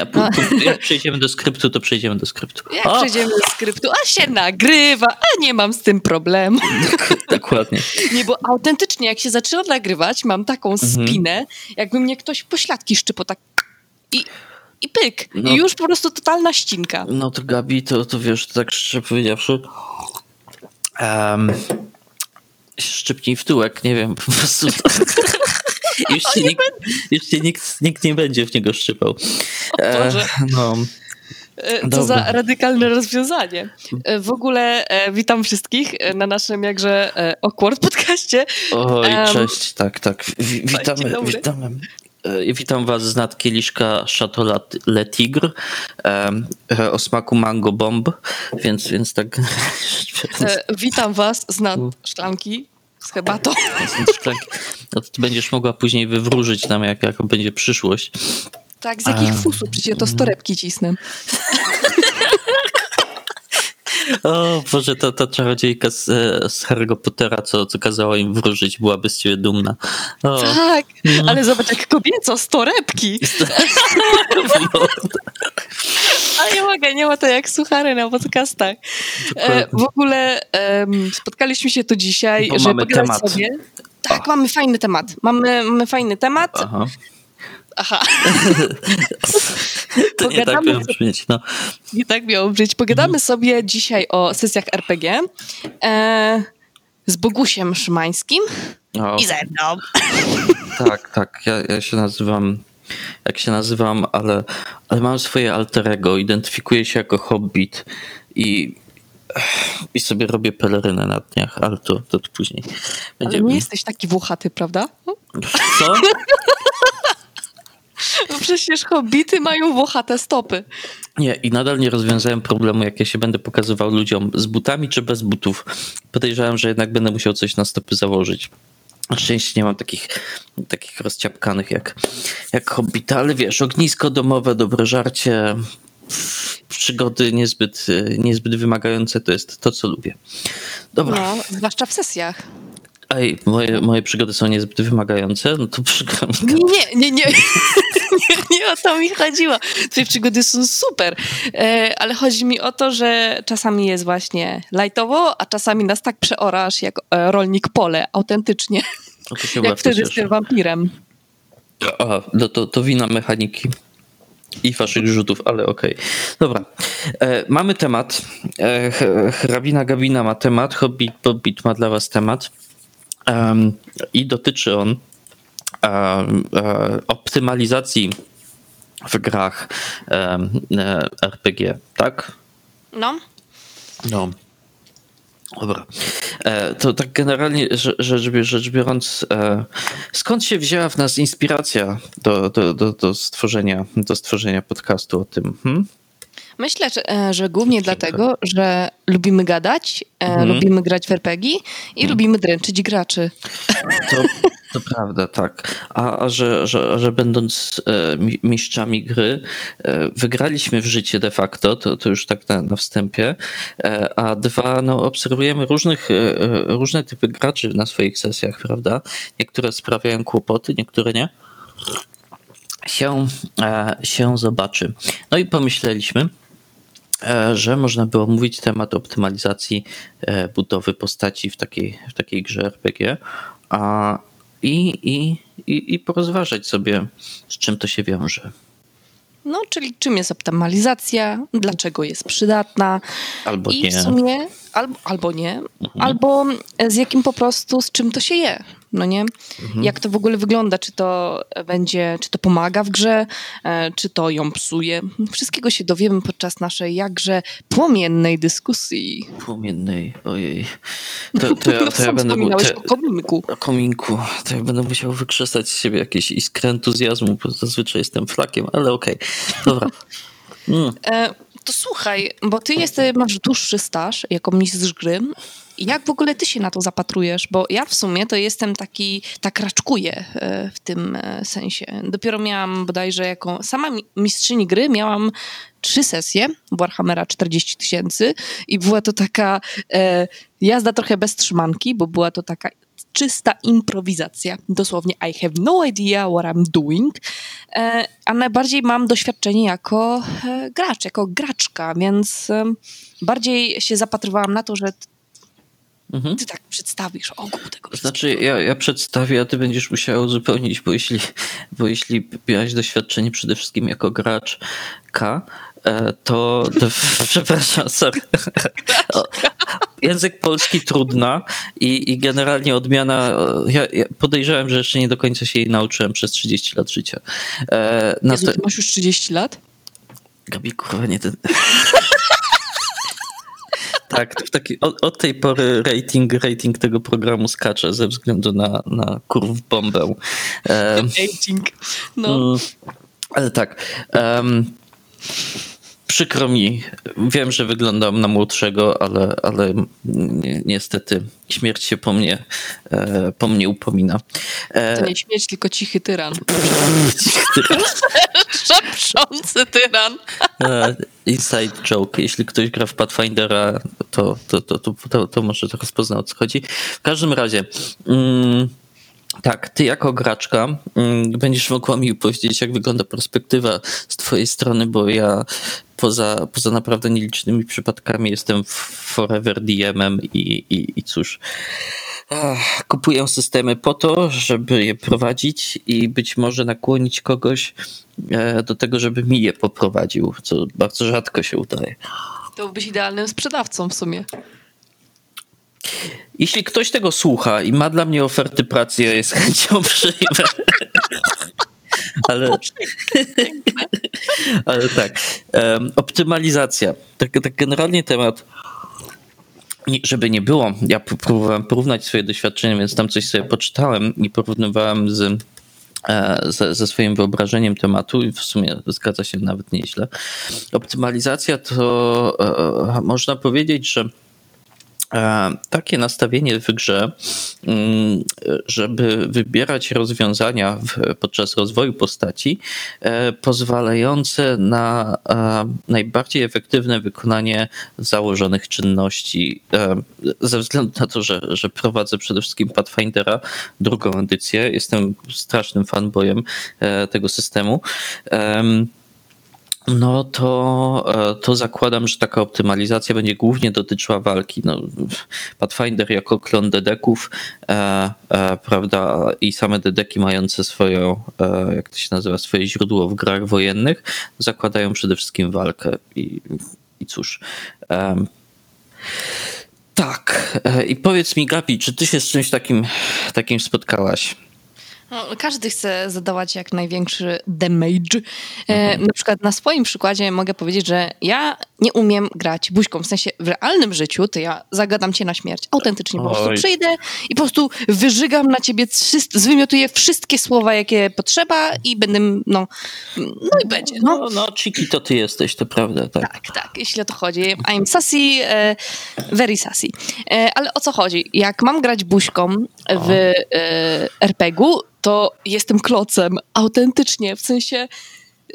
Dokładnie. A po, po, jak przejdziemy do skryptu, to przejdziemy do skryptu. Jak o! przejdziemy do skryptu, a się nagrywa, a nie mam z tym problemu. Dokładnie. Nie, bo autentycznie, jak się zaczyna nagrywać, mam taką mhm. spinę, jakby mnie ktoś pośladki szczypał tak i i pyk. No, I już po prostu totalna ścinka. No to Gabi, to, to wiesz, tak szczerze powiedziawszy, um, szczypnij w tyłek, nie wiem, po prostu. już się, nikt, już się nikt, nikt nie będzie w niego szczypał. E, no. E, co Dobra. za radykalne rozwiązanie. E, w ogóle e, witam wszystkich na naszym jakże awkward podcaście. Oj, um, cześć, tak, tak. W, witamy, witamy. Witam Was z nad kieliszka Chateau Le Tigre o smaku mango bomb, więc, więc tak. Witam Was z nad szklanki z herbatą. No to będziesz mogła później wywróżyć nam, jak, jak będzie przyszłość. Tak, z jakich fusów? Przecież to z torebki cisnę. O Boże, ta, ta czarodziejka z, z Harry'ego Pottera, co, co kazała im wróżyć, byłaby z ciebie dumna. O. Tak, no. ale zobacz jak kobieco, z torebki. ale nie mogę, nie ma to jak suchary na podcastach. E, w ogóle spotkaliśmy się tu dzisiaj, Bo żeby mamy temat. sobie. Tak, mamy fajny temat. Mamy, mamy fajny temat. Aha. Aha. to nie tak miało brzmieć, no. Nie tak miało brzmieć. Pogadamy mhm. sobie dzisiaj o sesjach RPG e, z Bogusiem Szymańskim o. i ze mną. Tak, tak. Ja, ja się nazywam jak się nazywam, ale, ale mam swoje alterego, identyfikuję się jako hobbit i, i sobie robię pelerynę na dniach, ale to, to, to później. Będziemy... Ale nie jesteś taki włochaty, prawda? Co? No przecież hobbity mają włochate stopy. Nie, i nadal nie rozwiązałem problemu, jak ja się będę pokazywał ludziom z butami czy bez butów. Podejrzewam, że jednak będę musiał coś na stopy założyć. Na szczęście nie mam takich, takich rozciapkanych jak, jak hobbita, ale wiesz, ognisko domowe, dobre żarcie, przygody niezbyt, niezbyt wymagające to jest to, co lubię. Dobra. No, zwłaszcza w sesjach. Ej, moje, moje przygody są niezbyt wymagające, no to przykro mi. Nie, nie, nie, nie, nie o to mi chodziło. Twoje przygody są super, e, ale chodzi mi o to, że czasami jest właśnie lajtowo, a czasami nas tak przeorasz jak e, rolnik pole, autentycznie. jak wtedy z tym wampirem. A, no to, to wina mechaniki i waszych rzutów, ale okej. Okay. Dobra. E, mamy temat. E, hrabina Gabina ma temat, Hobbit Bobbit ma dla was temat. Um, I dotyczy on um, optymalizacji w grach um, RPG, tak? No. No. Dobra. E, to tak generalnie rzecz, rzecz biorąc, e, skąd się wzięła w nas inspiracja do, do, do, do, stworzenia, do stworzenia podcastu o tym? Hmm? Myślę, że, e, że głównie dlatego, że lubimy gadać, e, mhm. lubimy grać w RPG i mhm. lubimy dręczyć graczy. To, to prawda, tak. A, a że, że, że będąc e, mistrzami gry, wygraliśmy w życie de facto, to, to już tak na, na wstępie, a dwa, no, obserwujemy różnych, różne typy graczy na swoich sesjach, prawda? Niektóre sprawiają kłopoty, niektóre nie się, się zobaczy. No i pomyśleliśmy, że można było mówić temat optymalizacji e, budowy postaci w takiej, w takiej grze RPG a, i, i, i, i porozważać sobie, z czym to się wiąże. No, czyli czym jest optymalizacja, dlaczego jest przydatna. Albo I nie. w sumie, albo, albo nie, mhm. albo z jakim po prostu, z czym to się je no nie? Mhm. Jak to w ogóle wygląda? Czy to będzie, czy to pomaga w grze, e, czy to ją psuje? Wszystkiego się dowiemy podczas naszej jakże płomiennej dyskusji. Płomiennej, ojej. To, to, ja, no, to ja będę... Te, o kominku. O kominku. To ja będę musiał wykrzesać z siebie jakieś iskrę entuzjazmu, bo zazwyczaj jestem flakiem, ale okej. Okay. Dobra. Mm. E, to słuchaj, bo ty jesteś, masz dłuższy staż jako mistrz gry jak w ogóle ty się na to zapatrujesz? Bo ja w sumie to jestem taki, tak raczkuję e, w tym e, sensie. Dopiero miałam bodajże jako sama mistrzyni gry, miałam trzy sesje Warhammera 40 tysięcy i była to taka e, jazda trochę bez trzymanki, bo była to taka czysta improwizacja. Dosłownie I have no idea what I'm doing. E, a najbardziej mam doświadczenie jako e, gracz, jako graczka, więc e, bardziej się zapatrywałam na to, że Mhm. Ty tak przedstawisz ogół tego Znaczy, ja, ja przedstawię, a ty będziesz musiał uzupełnić, bo jeśli, bo jeśli miałeś doświadczenie przede wszystkim jako gracz K, e, to, to przepraszam, sorry. Język polski trudna i, i generalnie odmiana. Ja, ja, podejrzewam, że jeszcze nie do końca się jej nauczyłem przez 30 lat życia. E, Jezu, masz już 30 lat? Gabi, kurwa, nie ten. Tak, taki, od, od, tej pory rating, rating tego programu skacze ze względu na, na kurw bombę. Um, rating, no. Um, ale tak. Um, przykro mi, wiem, że wyglądam na młodszego, ale, ale ni niestety śmierć się po mnie, e, po mnie upomina. E, to nie śmierć, tylko cichy tyran. Szepczący tyran. e, inside joke. Jeśli ktoś gra w Pathfindera, to, to, to, to, to, to może to rozpozna o co chodzi. W każdym razie... Mm, tak, ty jako graczka mm, będziesz mogła mi powiedzieć, jak wygląda perspektywa z twojej strony, bo ja poza, poza naprawdę nielicznymi przypadkami jestem forever DM-em i, i, i cóż, kupuję systemy po to, żeby je prowadzić i być może nakłonić kogoś e, do tego, żeby mi je poprowadził, co bardzo rzadko się udaje. To byłbyś idealnym sprzedawcą w sumie. Jeśli ktoś tego słucha i ma dla mnie oferty pracy, ja je chęcią przyjmę. ale, ale tak. Um, optymalizacja. Tak, tak generalnie temat żeby nie było, ja próbowałem porównać swoje doświadczenia, więc tam coś sobie poczytałem i porównywałem z, e, ze, ze swoim wyobrażeniem tematu i w sumie zgadza się nawet nieźle. Optymalizacja to e, można powiedzieć, że E, takie nastawienie w grze, mm, żeby wybierać rozwiązania w, podczas rozwoju postaci, e, pozwalające na e, najbardziej efektywne wykonanie założonych czynności. Ze względu na to, że, że prowadzę przede wszystkim Pathfindera, drugą edycję, jestem strasznym fanboyem tego systemu no to, e, to zakładam, że taka optymalizacja będzie głównie dotyczyła walki. No, Pathfinder jako klon dedeków, e, e, prawda, i same dedeki mające swoją, e, jak to się nazywa, swoje źródło w grach wojennych, zakładają przede wszystkim walkę. I, i cóż. tak. E, I powiedz mi, Gabi, czy ty się z czymś takim, takim spotkałaś? No, każdy chce zadawać jak największy damage. E, mhm. na przykład na swoim przykładzie mogę powiedzieć, że ja nie umiem grać buźką. W sensie w realnym życiu to ja zagadam cię na śmierć. Autentycznie po prostu przyjdę i po prostu wyżygam na ciebie, zwymiotuję wszystkie słowa, jakie potrzeba i będę, no, no i będzie. No, no, no chiki to ty jesteś, to prawda, tak. Tak, tak, jeśli o to chodzi. I'm sassy, e, very sassy. E, ale o co chodzi? Jak mam grać buźką w e, RPG-u, to jestem klocem, autentycznie, w sensie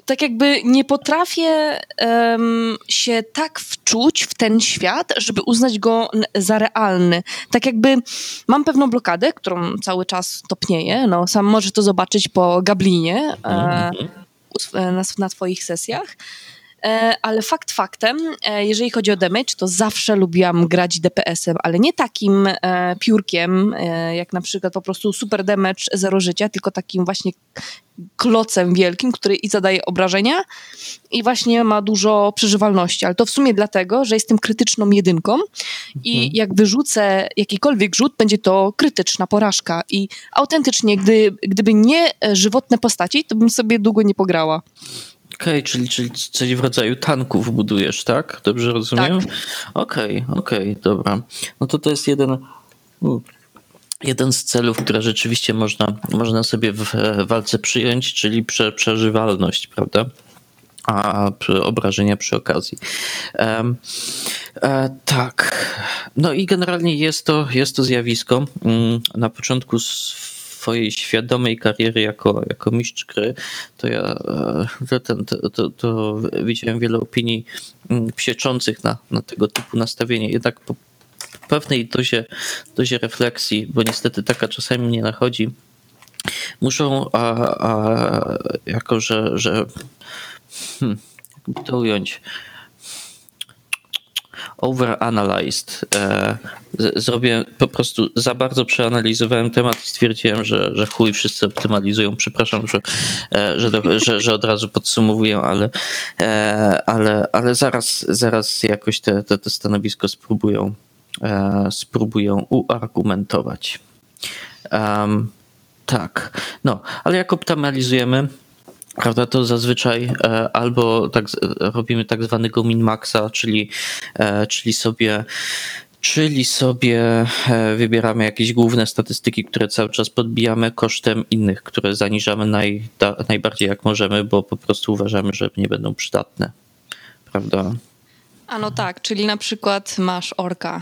tak jakby nie potrafię um, się tak wczuć w ten świat, żeby uznać go za realny. Tak jakby mam pewną blokadę, którą cały czas topnieję. No, sam możesz to zobaczyć po Gablinie e, na, na twoich sesjach. E, ale fakt faktem, e, jeżeli chodzi o damage, to zawsze lubiłam grać DPS-em, ale nie takim e, piórkiem, jak na przykład po prostu super damage, zero życia, tylko takim właśnie klocem wielkim, który i zadaje obrażenia i właśnie ma dużo przeżywalności, ale to w sumie dlatego, że jestem krytyczną jedynką i mhm. jak wyrzucę jakikolwiek rzut, będzie to krytyczna porażka i autentycznie, gdy, gdyby nie żywotne postaci, to bym sobie długo nie pograła. Okej, okay, czyli, czyli coś w rodzaju tanków budujesz, tak? Dobrze rozumiem? Tak. Okej, okay, okej, okay, dobra. No to to jest jeden, jeden z celów, które rzeczywiście można, można sobie w walce przyjąć, czyli prze, przeżywalność, prawda? a obrażenia przy okazji. E, tak. No i generalnie jest to, jest to zjawisko. Um, na początku swojej świadomej kariery jako, jako mistrz gry, to ja e, to, to, to, to widziałem wiele opinii mm, psieczących na, na tego typu nastawienie. Jednak po, pewnej dozie, dozie refleksji, bo niestety taka czasami mnie nachodzi, muszą, a, a jako że, że hmm, to ująć, overanalyzed. E, zrobię po prostu za bardzo przeanalizowałem temat i stwierdziłem, że, że chuj wszyscy optymalizują. Przepraszam, że, e, że, że, że od razu podsumowuję, ale, e, ale, ale zaraz, zaraz jakoś te, te, te stanowisko spróbują, spróbują uargumentować. Um, tak, no, ale jak optymalizujemy, prawda, to zazwyczaj e, albo tak, robimy tak zwanego min-maxa, czyli, e, czyli sobie Czyli sobie e, wybieramy jakieś główne statystyki, które cały czas podbijamy kosztem innych, które zaniżamy naj, da, najbardziej jak możemy, bo po prostu uważamy, że nie będą przydatne. Prawda? A no tak, czyli na przykład masz orka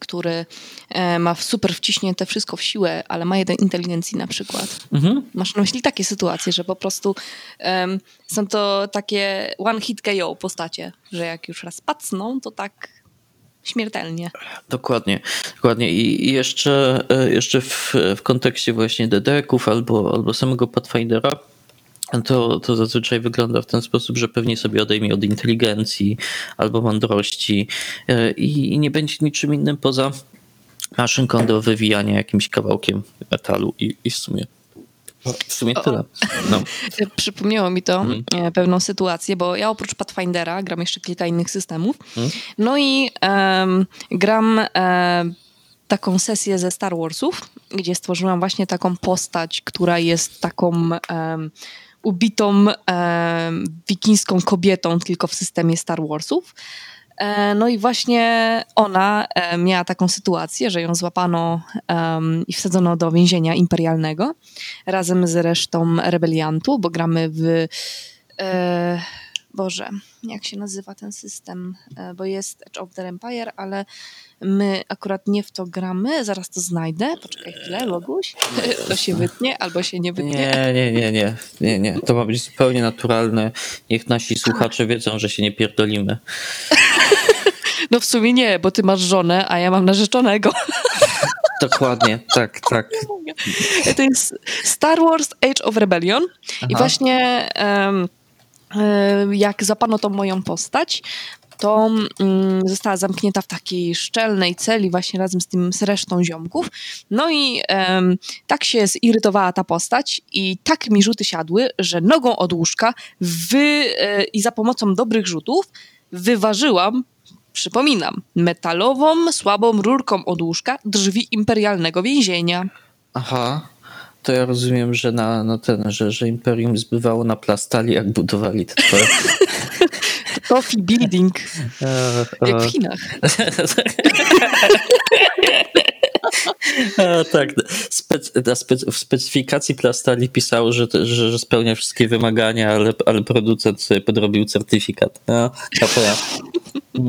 który e, ma super wciśnięte wszystko w siłę, ale ma jeden inteligencji na przykład. Mhm. Masz na myśli takie sytuacje, że po prostu um, są to takie one hit KO postacie, że jak już raz pacną, to tak śmiertelnie. Dokładnie, dokładnie. I jeszcze, e, jeszcze w, w kontekście właśnie DD-ków albo, albo samego Pathfindera, to, to zazwyczaj wygląda w ten sposób, że pewnie sobie odejmie od inteligencji albo mądrości e, i, i nie będzie niczym innym poza maszynką do wywijania jakimś kawałkiem metalu i, i w sumie w sumie tyle. No. Przypomniało mi to mhm. pewną sytuację, bo ja oprócz Pathfindera gram jeszcze kilka innych systemów. Mhm. No i um, gram um, taką sesję ze Star Warsów, gdzie stworzyłam właśnie taką postać, która jest taką um, ubitą e, wikińską kobietą tylko w systemie Star Warsów. E, no i właśnie ona e, miała taką sytuację, że ją złapano i wsadzono do więzienia imperialnego razem z resztą rebeliantów, bo gramy w e, Boże, jak się nazywa ten system, e, bo jest Edge of the Empire, ale my akurat nie w to gramy, zaraz to znajdę, poczekaj chwilę, Loguś, to się wytnie albo się nie wytnie. Nie, nie, nie, nie, nie, nie, to ma być zupełnie naturalne, niech nasi słuchacze wiedzą, że się nie pierdolimy. No w sumie nie, bo ty masz żonę, a ja mam narzeczonego. Dokładnie, tak, tak. To jest Star Wars Age of Rebellion Aha. i właśnie... Um, jak zapano tą moją postać, to mm, została zamknięta w takiej szczelnej celi właśnie razem z tym z resztą ziomków. No i tak się zirytowała ta postać i tak mi rzuty siadły, że nogą od łóżka wy, e, i za pomocą dobrych rzutów wyważyłam, przypominam, metalową, słabą rurką od łóżka drzwi imperialnego więzienia. Aha to ja rozumiem, że na, na ten, że, że Imperium zbywało na plastali, jak budowali te twoje... Coffee building. jak w Chinach. A, tak. W specyfikacji plastali pisało, że, że, że, spełnia wszystkie wymagania, ale, ale producent sobie podrobił certyfikat. No,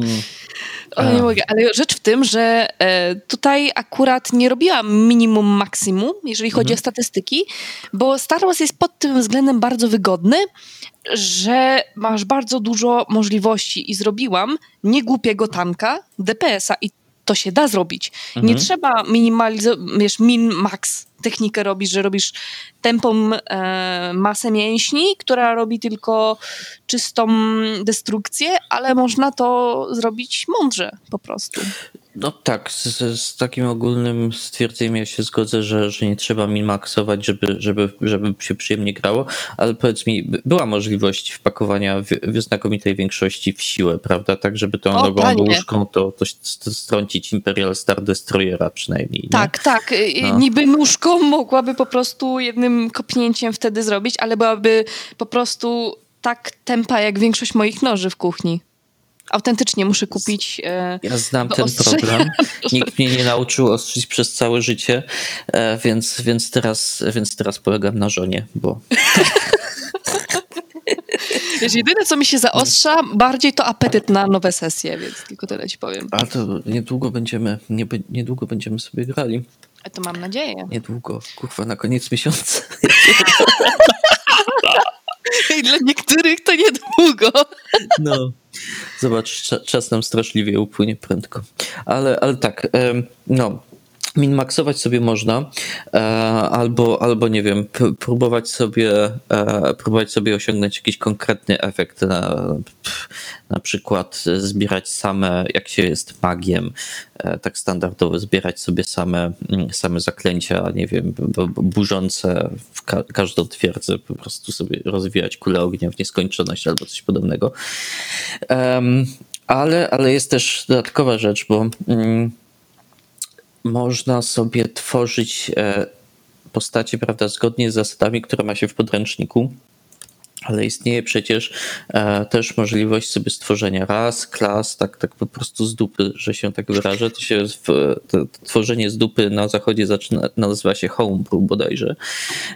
O, nie mogę, ale rzecz w tym, że e, tutaj akurat nie robiłam minimum maksimum, jeżeli chodzi mhm. o statystyki, bo Star Wars jest pod tym względem bardzo wygodny, że masz bardzo dużo możliwości i zrobiłam niegłupiego tanka, DPS-a i to się da zrobić. Mhm. Nie trzeba minimalizować, wiesz, min-max technikę robisz, że robisz tempą e, masę mięśni, która robi tylko czystą destrukcję, ale można to zrobić mądrze po prostu. No tak, z, z, takim ogólnym stwierdzeniem ja się zgodzę, że, że nie trzeba minmaksować, żeby, żeby, żeby się przyjemnie grało, ale powiedz mi, była możliwość wpakowania w, w znakomitej większości w siłę, prawda? Tak, żeby tą o, nogą nóżką to, to, to strącić Imperial Star Destroyera przynajmniej. Nie? Tak, tak. Y, y, no. Niby nóżką mogłaby po prostu jednym kopnięciem wtedy zrobić, ale byłaby po prostu tak tempa jak większość moich noży w kuchni autentycznie muszę kupić. E, ja znam ten problem. Nikt mnie nie nauczył ostrzyć przez całe życie, e, więc, więc, teraz, więc teraz polegam na żonie, bo. Wiesz, jedyne, co mi się zaostrza, bardziej to apetyt na nowe sesje, więc tylko tyle ci powiem. A to niedługo będziemy, nie, niedługo będziemy sobie grali. A to mam nadzieję. Niedługo, kurwa, na koniec miesiąca. I dla niektórych to niedługo. No. Zobacz, czas nam straszliwie upłynie prędko. Ale, ale tak, no, Minmaksować sobie można, e, albo, albo nie wiem, próbować sobie, e, próbować sobie osiągnąć jakiś konkretny efekt, na, na przykład zbierać same, jak się jest magiem, e, tak standardowo, zbierać sobie same, mm, same zaklęcia, nie wiem, burzące w ka każdą twierdzę, po prostu sobie rozwijać kulę ognia w nieskończoność albo coś podobnego. ale, ale jest też dodatkowa rzecz, bo mm, można sobie tworzyć e, postacie, prawda, zgodnie z zasadami, które ma się w podręczniku. Ale istnieje przecież e, też możliwość sobie stworzenia ras, klas, tak, tak po prostu z dupy, że się tak wyrażę. To się w, to, tworzenie z dupy na zachodzie zaczyna, nazywa się homebrew bodajże.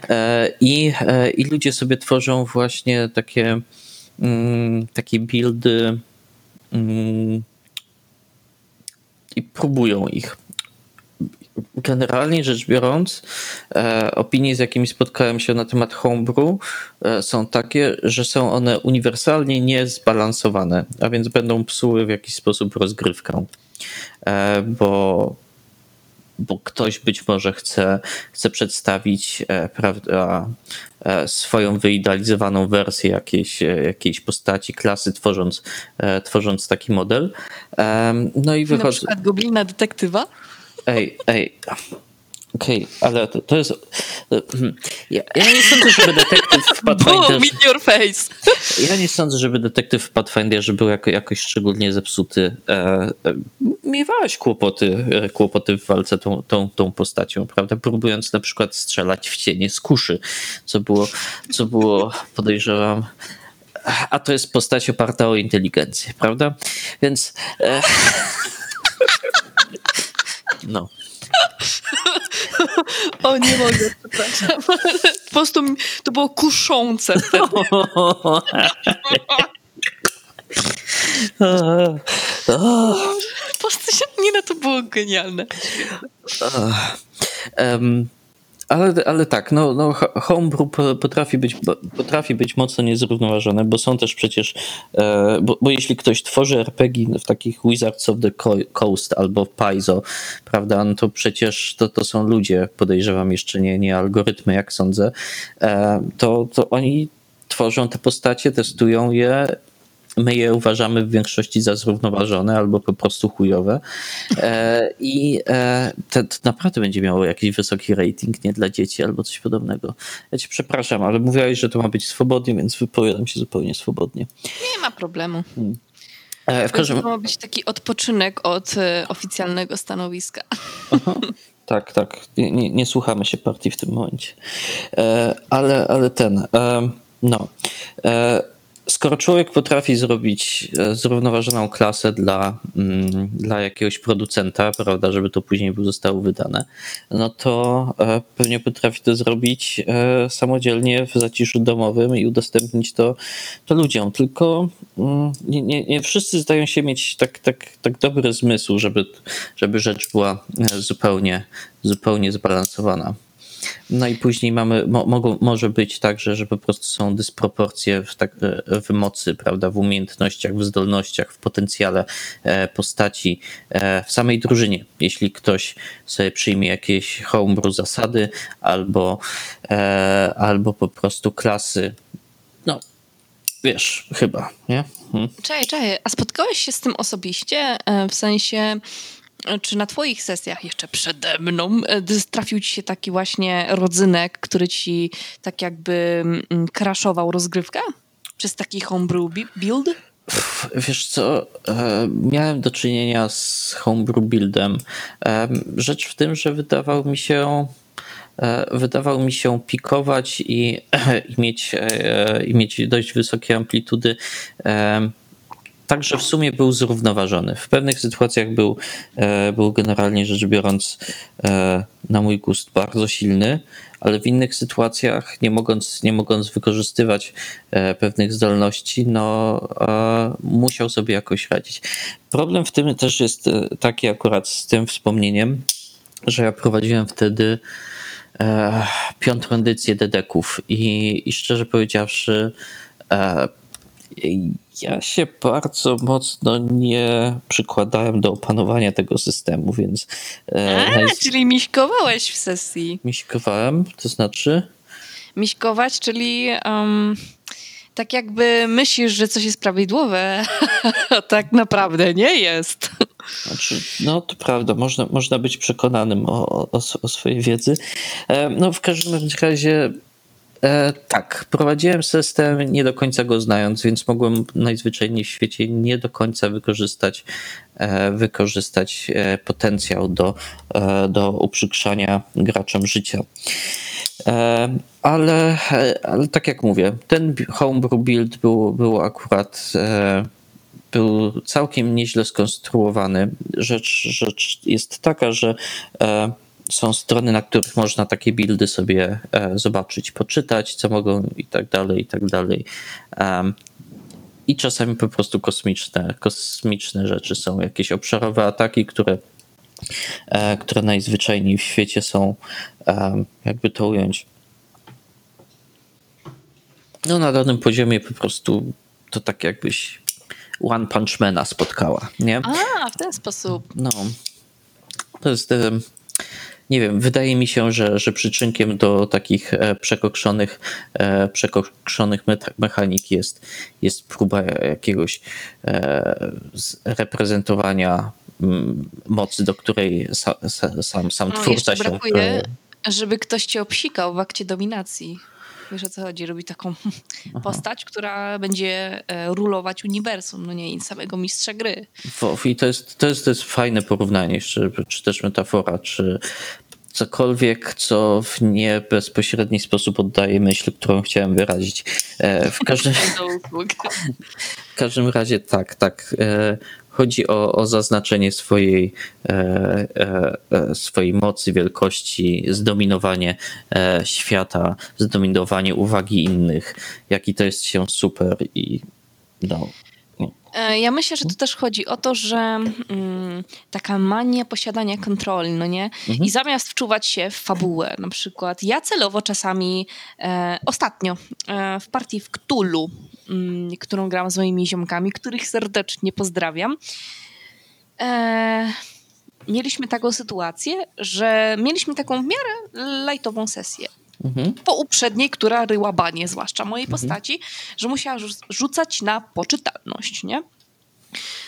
E, i, I ludzie sobie tworzą właśnie takie, mm, takie buildy mm, i próbują ich generalnie rzecz biorąc, e, opinie, z jakimi spotkałem się na temat homebrew, e, są takie, że są one uniwersalnie niezbalansowane, a więc będą psuły w jakiś sposób rozgrywkę. E, bo, bo ktoś być może chce, chce przedstawić prawda, swoją wyidealizowaną wersję jakiejś, jakiejś postaci, klasy, tworząc, tworząc taki model. No i wychodzi. Na przykład goblina detektywa? Ej, ej. Okej, okay, ale to, to jest. Ja, ja, nie sądzę, żeby detektyw w Pathfinderze. Boom, in your face. Ja nie sądzę, żeby detektyw w Pathfinderze był jako, jakoś szczególnie zepsuty. E, e, miewałeś kłopoty, e, kłopoty w walce tą, tą, tą postacią, prawda? Próbując na przykład strzelać w cienie z kuszy, co było, co było podejrzewam. A to jest postać oparta o inteligencję, prawda? Więc. E, no. O, nie mogę, przepraszam. Po prostu to było kuszące. Po prostu nie, no to było genialne. Um, ale, ale tak, no, no homebrew potrafi być, potrafi być mocno niezrównoważone, bo są też przecież, e, bo, bo jeśli ktoś tworzy RPG w takich Wizards of the Coast albo Paizo, prawda, no to przecież to, to są ludzie, podejrzewam jeszcze nie, nie algorytmy, jak sądzę, e, to, to oni tworzą te postacie, testują je My je uważamy w większości za zrównoważone albo po prostu chujowe. E, I e, to, to, naprawdę będzie miało jakiś wysoki rating, nie dla dzieci albo coś podobnego. Ja cię przepraszam, ale mówiłeś, że to ma być swobodnie, więc wypowiadam się zupełnie swobodnie. Nie ma problemu. Hmm. E, w każdym... To ma być taki odpoczynek od oficjalnego stanowiska. Aha. Tak, tak. Nie, nie, nie, słuchamy się partii w tym momencie. Ale, ale ten. No skoro człowiek potrafi zrobić e, zrównoważoną klasę dla, mm, dla jakiegoś producenta, prawda, żeby to później zostało wydane, no to e, pewnie potrafi to zrobić e, samodzielnie w zaciszu domowym i udostępnić to, to ludziom. Tylko mm, nie, nie, nie wszyscy zdają się mieć tak, tak, tak dobry zmysł, żeby, żeby rzecz była zupełnie, zupełnie zbalansowana. No i później mamy, mo, mogą, może być tak, że, po prostu są dysproporcje w, tak, w mocy, prawda, w umiejętnościach, w zdolnościach, w potencjale e, postaci e, w samej drużynie. Jeśli ktoś sobie przyjmie jakieś homebrew zasady albo, e, albo po prostu klasy, no wiesz, chyba, nie? Hmm. Czekaj, czekaj, a spotkałeś się z tym osobiście? W sensie czy na twoich sesjach jeszcze przede mną e, trafił ci się taki właśnie rodzynek, który ci tak jakby mm, crashował rozgrywkę? Przez taki homebrew build? Wiesz co, e, miałem do czynienia z homebrew buildem. E, rzecz w tym, że wydawał mi się wydawał mi się pikować i, i, mieć, i mieć dość wysokie amplitudy Także w sumie był zrównoważony. W pewnych sytuacjach był, e, był generalnie rzecz biorąc e, na mój gust bardzo silny, ale w innych sytuacjach, nie mogąc, nie mogąc wykorzystywać e, pewnych zdolności, no, musiał sobie jakoś radzić. Problem w tym też jest taki akurat z tym wspomnieniem, że ja prowadziłem wtedy piątą edycję Dedeków i, i szczerze powiedziawszy, Ja się bardzo mocno nie przykładałem do opanowania tego systemu, więc. E, A, czyli miśkowałeś w sesji. Miśkowałem, to znaczy? Miśkować, czyli. Um tak jakby myślisz, że coś jest prawidłowe, a tak naprawdę nie jest. Znaczy, no to prawda, można, można być przekonanym o, o, o swojej wiedzy. E, no w każdym razie e, tak, prowadziłem system nie do końca go znając, więc mogłem najzwyczajniej w świecie nie do końca wykorzystać, e, wykorzystać e, potencjał do, e, do uprzykrzania graczom życia. E, ale, ale tak jak mówię, ten homebrew build był, był akurat e, był całkiem nieźle skonstruowany. Rzecz, rzecz jest taka, że są strony, na których można takie buildy sobie zobaczyć, poczytać, co mogą i tak dalej, i tak dalej. I czasami po prostu kosmiczne, kosmiczne rzeczy są, jakieś obszarowe ataki, które E, które najzwyczajniej w świecie są, e, jakby to ująć. No na danym poziomie po prostu to tak jakbyś One Punch Mana spotkała, nie? A, w ten sposób. No. To jest e, nie wiem, wydaje mi się, że, że przyczynkiem do takich przekokszonych, przekokszonych mechanik jest, jest próba jakiegoś reprezentowania mocy, do której sam, sam, sam no, twórca się... brakuje, żeby ktoś cię obsikał w akcie dominacji. Wiesz o co chodzi? Robi taką Aha. postać, która będzie e, rulować uniwersum, no nie, i samego mistrza gry. I to jest, to jest, to jest fajne porównanie, czy, czy też metafora, czy cokolwiek, co w nie bezpośredni sposób oddaje myśl, którą chciałem wyrazić. E, w każdym, w każdym razie tak, tak. E, chodzi o, o zaznaczenie swojej, e, swojej mocy, wielkości, zdominowanie świata, zdominowanie uwagi innych, jaki to jest się super i no. Ja myślę, że to też chodzi o to, że mm, taka mania posiadania kontroli, no nie? Mhm. I zamiast wczuwać się w fabułę, na przykład ja celowo czasami e, ostatnio e, w partii w Ktulu Mm, którą gram z moimi ziomkami, których serdecznie pozdrawiam. E, mieliśmy taką sytuację, że mieliśmy taką w miarę lajtową sesję. Mhm. Po uprzedniej, która ryła banie, zwłaszcza mojej mhm. postaci, że musiała rzucać na poczytalność, nie?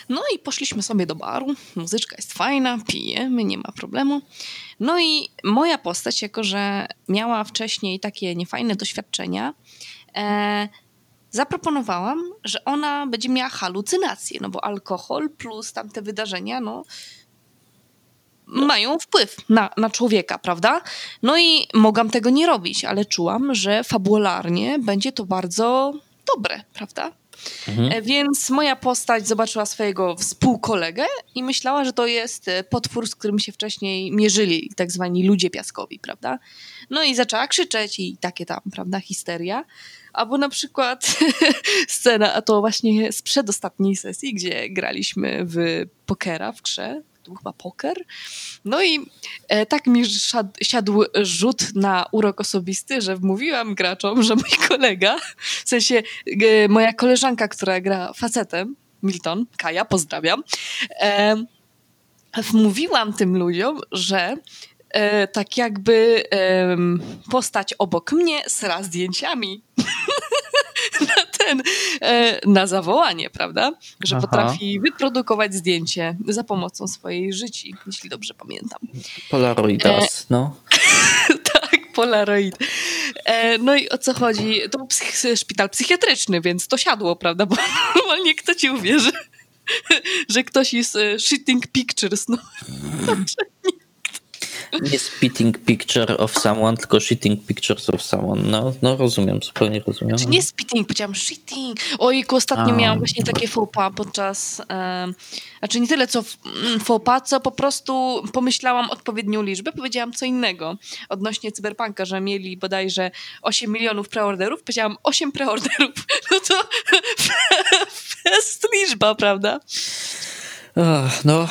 No i poszliśmy sobie do baru, muzyczka jest fajna, pijemy, nie ma problemu. No i moja postać, jako że miała wcześniej takie niefajne doświadczenia, e, zaproponowałam, że ona będzie miała halucynacje, no bo alkohol plus tamte wydarzenia, no mają wpływ na, na człowieka, prawda? No i mogłam tego nie robić, ale czułam, że fabularnie będzie to bardzo dobre, prawda? Mhm. E, więc moja postać zobaczyła swojego współkolegę i myślała, że to jest e, potwór, z którym się wcześniej mierzyli, tak zwani ludzie piaskowi, prawda? No i zaczęła krzyczeć i takie tam, prawda, histeria. Albo na przykład scena, a to właśnie z przedostatniej sesji, gdzie graliśmy w pokera w grze, był chyba poker. No i e, tak mi siadł rzut na urok osobisty, że wmówiłam graczom, że mój kolega, w sensie e, moja koleżanka, która gra facetem, Milton, Kaja, pozdrawiam, e, wmówiłam tym ludziom, że e, tak jakby e, postać obok mnie sra zdjęciami. na zawołanie, prawda? Że Aha. potrafi wyprodukować zdjęcie za pomocą swojej życi, jeśli dobrze pamiętam. Polaroidas, e, no. tak, Polaroid. E, no i o co chodzi? To był psych szpital psychiatryczny, więc to siadło, prawda? Bo normalnie kto ci uwierzy, że ktoś jest e, shitting pictures, no. Nie spitting picture of someone, tylko shitting pictures of someone. No, no rozumiem, zupełnie rozumiem. Znaczy nie spitting, powiedziałam shitting. Ojku, ostatnio A. miałam właśnie takie faux pas podczas, e, znaczy nie tyle co mm, faux pas, co po prostu pomyślałam odpowiednią liczbę, powiedziałam co innego odnośnie Cyberpunka, że mieli bodajże 8 milionów preorderów, powiedziałam 8 preorderów. No to jest liczba, prawda? No.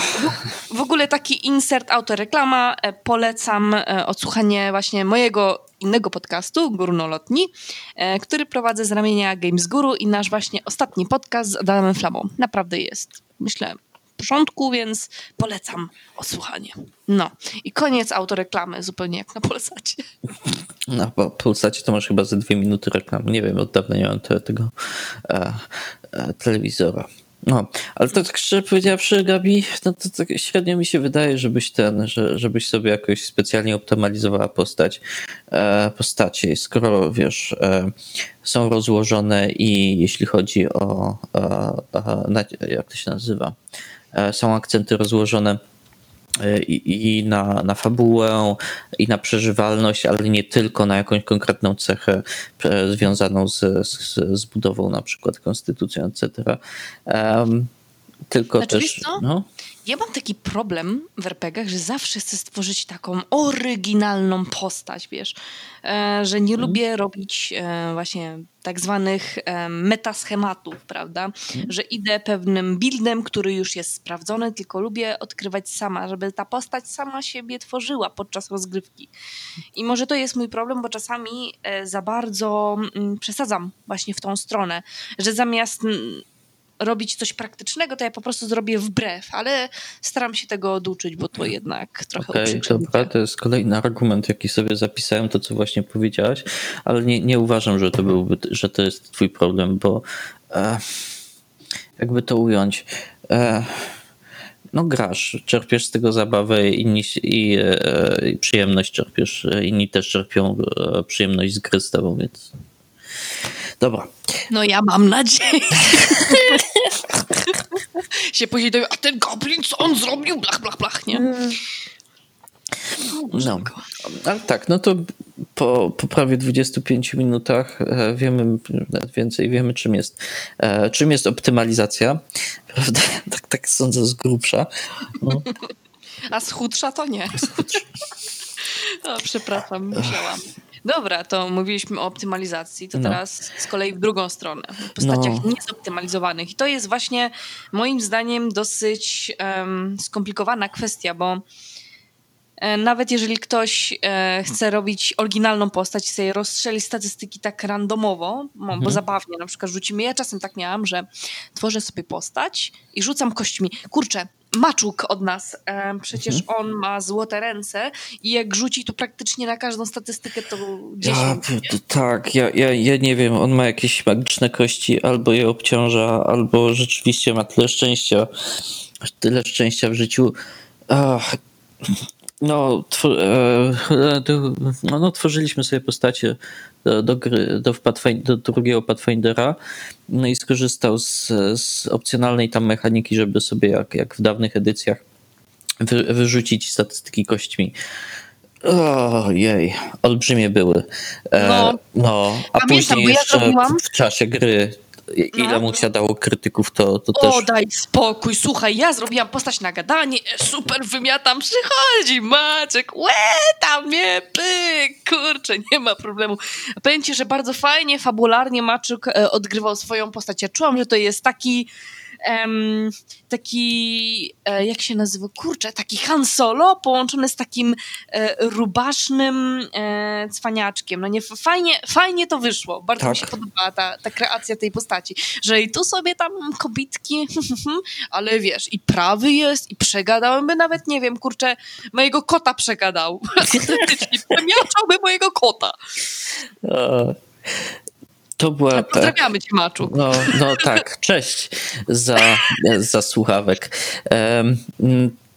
W ogóle taki insert autoreklama. E, polecam e, odsłuchanie właśnie mojego innego podcastu, Górnolotni, e, który prowadzę z ramienia Games Guru i nasz właśnie ostatni podcast z Adamem Flamą. Naprawdę jest, myślę, w porządku, więc polecam odsłuchanie. No i koniec autoreklamy, zupełnie jak na Polsacie. No, bo Polsacie to masz chyba ze dwie minuty reklamy. Nie wiem, od dawna nie mam te, tego e, e, telewizora. No, ale tak szczerze powiedziawszy, Gabi, no to tak średnio mi się wydaje, żebyś ten, że, żebyś sobie jakoś specjalnie optymalizowała postać, e, postacie, skoro wiesz, e, są rozłożone i jeśli chodzi o, e, jak to się nazywa, e, są akcenty rozłożone i, i na, na fabułę, i na przeżywalność, ale nie tylko na jakąś konkretną cechę związaną z, z, z budową na przykład konstytucją, etc. Um, tylko znaczy, też. No? Ja mam taki problem w RPGach, że zawsze chcę stworzyć taką oryginalną postać, wiesz, e, że nie hmm. lubię robić e, właśnie tak zwanych e, metaschematów, prawda, hmm. że idę pewnym buildem, który już jest sprawdzony, tylko lubię odkrywać sama, żeby ta postać sama siebie tworzyła podczas rozgrywki. I może to jest mój problem, bo czasami e, za bardzo mm, przesadzam właśnie w tą stronę, że zamiast mm, robić coś praktycznego, to ja po prostu zrobię wbrew, ale staram się tego oduczyć, bo to jednak trochę Okej, okay, dobra, to jest kolejny argument, jaki sobie zapisałem, to co właśnie powiedziałaś, ale nie, nie uważam, że to byłby, że to jest twój problem, bo e, jakby to ująć, e, no grasz, czerpiesz z tego zabawę inni, i, e, i przyjemność czerpiesz, inni też czerpią e, przyjemność z gry z tobą, więc dobra. No ja mam nadzieję. się później dowie, a ten goblin, co on zrobił? Blach, blach, blach, nie? No, ale tak, no to po, po prawie 25 minutach e, wiemy więcej, wiemy czym jest, e, czym jest optymalizacja, prawda? Tak, tak sądzę z grubsza. No. A z chudsza to nie. Z chudsza. O, przepraszam, musiałam. Dobra, to mówiliśmy o optymalizacji, to no. teraz z kolei w drugą stronę, w postaciach no. niezoptymalizowanych. I to jest właśnie moim zdaniem dosyć um, skomplikowana kwestia, bo e, nawet jeżeli ktoś e, chce robić oryginalną postać i sobie rozstrzeli statystyki tak randomowo, bo mhm. zabawnie na przykład rzucimy, ja czasem tak miałam, że tworzę sobie postać i rzucam kośćmi. Kurczę, Maczuk od nas. Przecież mhm. on ma złote ręce i jak rzuci, to praktycznie na każdą statystykę to 10. Ja, tak, ja, ja, ja nie wiem, on ma jakieś magiczne kości, albo je obciąża, albo rzeczywiście ma tyle szczęścia, tyle szczęścia w życiu. Ach, no, e, no, no, tworzyliśmy sobie postacie do, do, gry, do, do drugiego Pathfindera no i skorzystał z, z opcjonalnej tam mechaniki, żeby sobie jak, jak w dawnych edycjach wy, wyrzucić statystyki kośćmi. Ojej, olbrzymie były. E, no, no a Pamiętam, później jeszcze ja w, w czasie gry ile no. mu siadało krytyków, to, to też... O, daj spokój, słuchaj, ja zrobiłam postać na gadanie, super wymiatam, przychodzi Maciek, łe, tam mnie, pyk, kurczę, nie ma problemu. Powiem ci, że bardzo fajnie, fabularnie Maciek e, odgrywał swoją postać. Ja czułam, że to jest taki um, taki, e, jak się nazywa, kurczę, taki Han Solo połączony z takim e, rubasznym e, cwaniaczkiem. No nie, fajnie, fajnie to wyszło. Bardzo tak. mi się podobała ta, ta kreacja tej postaci, że i tu sobie tam kobitki, ale wiesz, i prawy jest, i przegadałem nawet, nie wiem, kurczę, mojego kota przegadał. Przemiaczałby mojego kota. To była. Pozdrawiamy cię, Maczu. No, no tak, cześć za, za słuchawek. Um,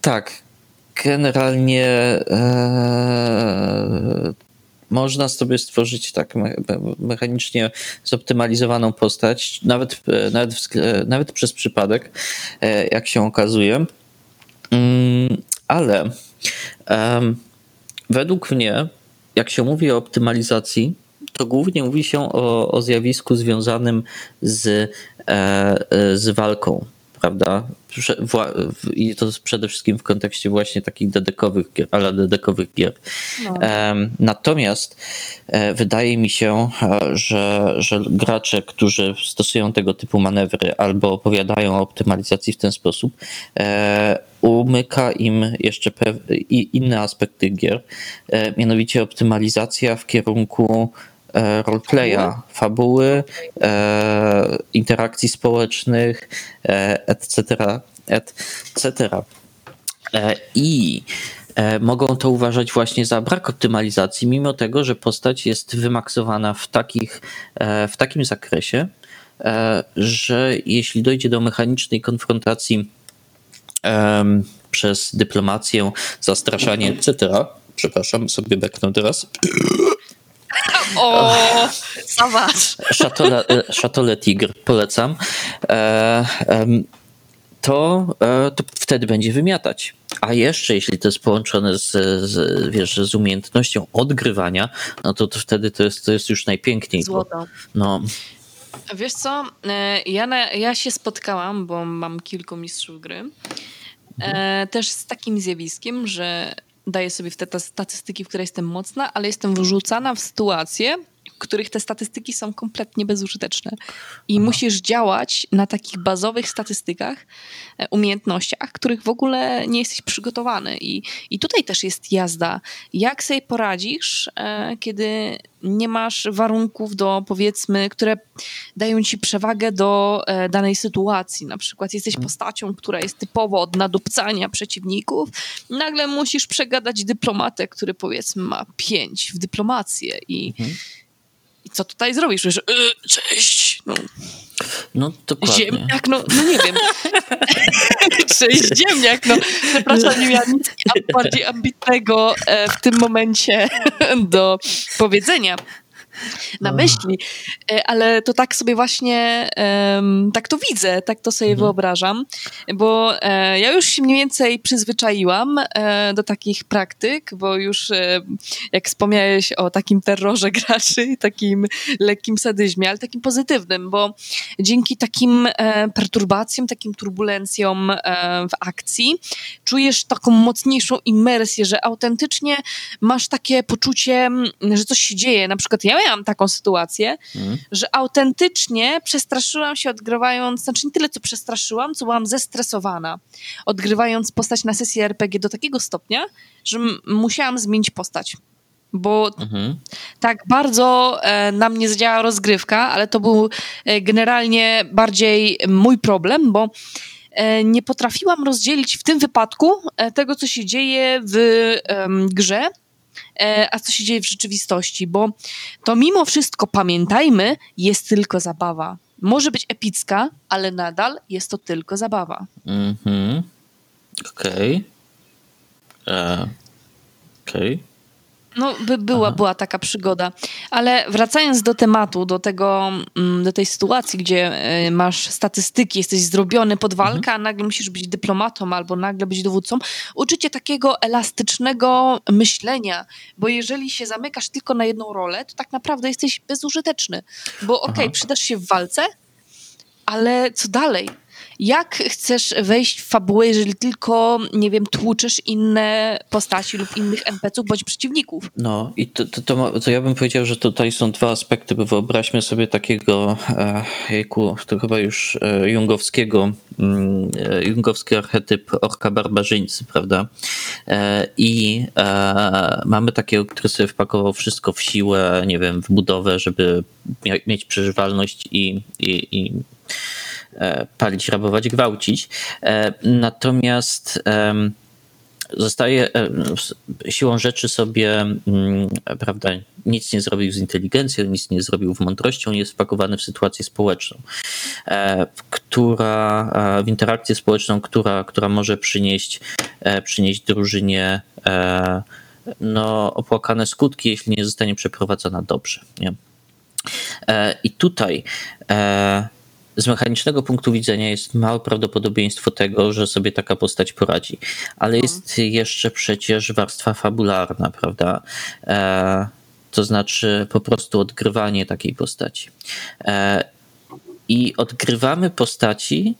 tak, generalnie e, można sobie stworzyć tak me, mechanicznie zoptymalizowaną postać, nawet, nawet, nawet przez przypadek, e, jak się okazuje. Um, ale um, według mnie, jak się mówi o optymalizacji, to głównie mówi się o, o zjawisku związanym z, e, z walką, prawda? I to przede wszystkim w kontekście właśnie takich dedekowych gier, ale dedekowych gier. No. Natomiast e, wydaje mi się, e, że, że gracze, którzy stosują tego typu manewry albo opowiadają o optymalizacji w ten sposób, e, umyka im jeszcze inny aspekt tych gier, mianowicie optymalizacja w kierunku E, roleplaya, fabuły, e, interakcji społecznych, e, etc., etc. I mogą to uważać właśnie za brak optymalizacji, mimo tego, że postać jest wymaksowana w, takich, w takim zakresie, że jeśli dojdzie do mechanicznej konfrontacji przez dyplomację, zastraszanie, etc., przepraszam, sobie beknę teraz. O, zobacz. Szatole, Tigr, polecam. E, to, e, to wtedy będzie wymiatać. A jeszcze jeśli to jest połączone z, z, wiesz, z umiejętnością odgrywania, no to, to wtedy to jest, to jest już najpiękniej. Złoto. No. Wiesz co, e, ja, na, ja się spotkałam, bo mam kilku mistrzów gry, mhm. też z takim zjawiskiem, że daję sobie w te statystyki, w które jestem mocna, ale jestem wrzucana w sytuacje, w których te statystyki są kompletnie bezużyteczne. I Aha. musisz działać na takich bazowych statystykach, e, umiejętnościach, których w ogóle nie jesteś przygotowany. I, i tutaj też jest jazda. Jak sobie poradzisz, e, kiedy nie masz warunków do, powiedzmy, które dają ci przewagę do e, danej sytuacji. Na przykład jesteś mhm. postacią, która jest typowo od nadupcania przeciwników, nagle musisz przegadać dyplomatę, który powiedzmy ma pięć w dyplomację i mhm i co tutaj zrobisz? Yy, cześć. No. No dokładnie. Ziemniak, no, no nie wiem. Cześć ziemniak, no. Przepraszam, nie miałam nic bardziej ambitnego e, w tym momencie do powiedzenia na myśli, e, ale to tak sobie właśnie, tak to widzę, tak to sobie mhm. wyobrażam, bo e, ja już się mniej więcej przyzwyczaiłam e, do takich praktyk, bo już jak wspomniałeś o takim terrorze graczy, takim lekkim sadyzmie, ale takim pozytywnym, bo dzięki takim perturbacjom, takim turbulencjom w akcji czujesz taką mocniejszą imersję, że autentycznie masz takie poczucie, że coś się dzieje. Na przykład ja miałam taką sytuację, mhm. że autentycznie przestraszyłam się odgrywając, znaczy nie tyle co przestraszyłam, co byłam zestresowana. Odgrywając postać na sesji RPG do takiego stopnia, że musiałam zmienić postać bo mhm. tak bardzo e, na mnie zdziałała rozgrywka, ale to był e, generalnie bardziej mój problem, bo e, nie potrafiłam rozdzielić w tym wypadku e, tego, co się dzieje w grze a co się dzieje w rzeczywistości, bo to mimo wszystko pamiętajmy, jest tylko zabawa. Może być epicka, ale nadal jest to tylko zabawa. Mhm. Okej. Okay. E, okej. Okay. No, by była, była taka przygoda. Ale wracając do tematu, do tego, mm, do tej sytuacji, gdzie e, masz statystyki, jesteś zrobiony pod walkę, mhm. a nagle musisz być dyplomatą albo nagle być dowódcą, uczycie takiego elastycznego myślenia, bo jeżeli się zamykasz tylko na jedną rolę, to tak naprawdę jesteś bezużyteczny. Bo okej, okay, przydasz się w walce, ale co dalej? Jak chcesz wejść w fabułę, jeżeli tylko, nie wiem, tłuczesz inne postaci lub innych NPC-ów bądź przeciwników? No i to, to, to, to, ja bym powiedział, że tutaj są dwa aspekty, bo wyobraźmy sobie takiego, e, jejku, to chyba już e, jungowskiego, mm, e, jungowski archetyp orka barbarzyńcy, prawda? I mamy takiego, który sobie wpakował wszystko w siłę, nie wiem, w budowę, żeby mieć przeżywalność i, i, i palić, rabować, gwałcić. E, natomiast zostaje e, siłą rzeczy sobie, mm, prawda, nic nie zrobił z inteligencją, nic nie zrobił w mądrością, jest wpakowany w sytuację społeczną, która, w interakcję społeczną, która, która może przynieść, przynieść drużynie no, opłakane skutki, jeśli nie zostanie przeprowadzona dobrze. Nie? I tutaj z mechanicznego punktu widzenia jest małe prawdopodobieństwo tego, że sobie taka postać poradzi. Ale jest jeszcze przecież warstwa fabularna, prawda? E, to znaczy po prostu odgrywanie takiej postaci. E, I odgrywamy postaci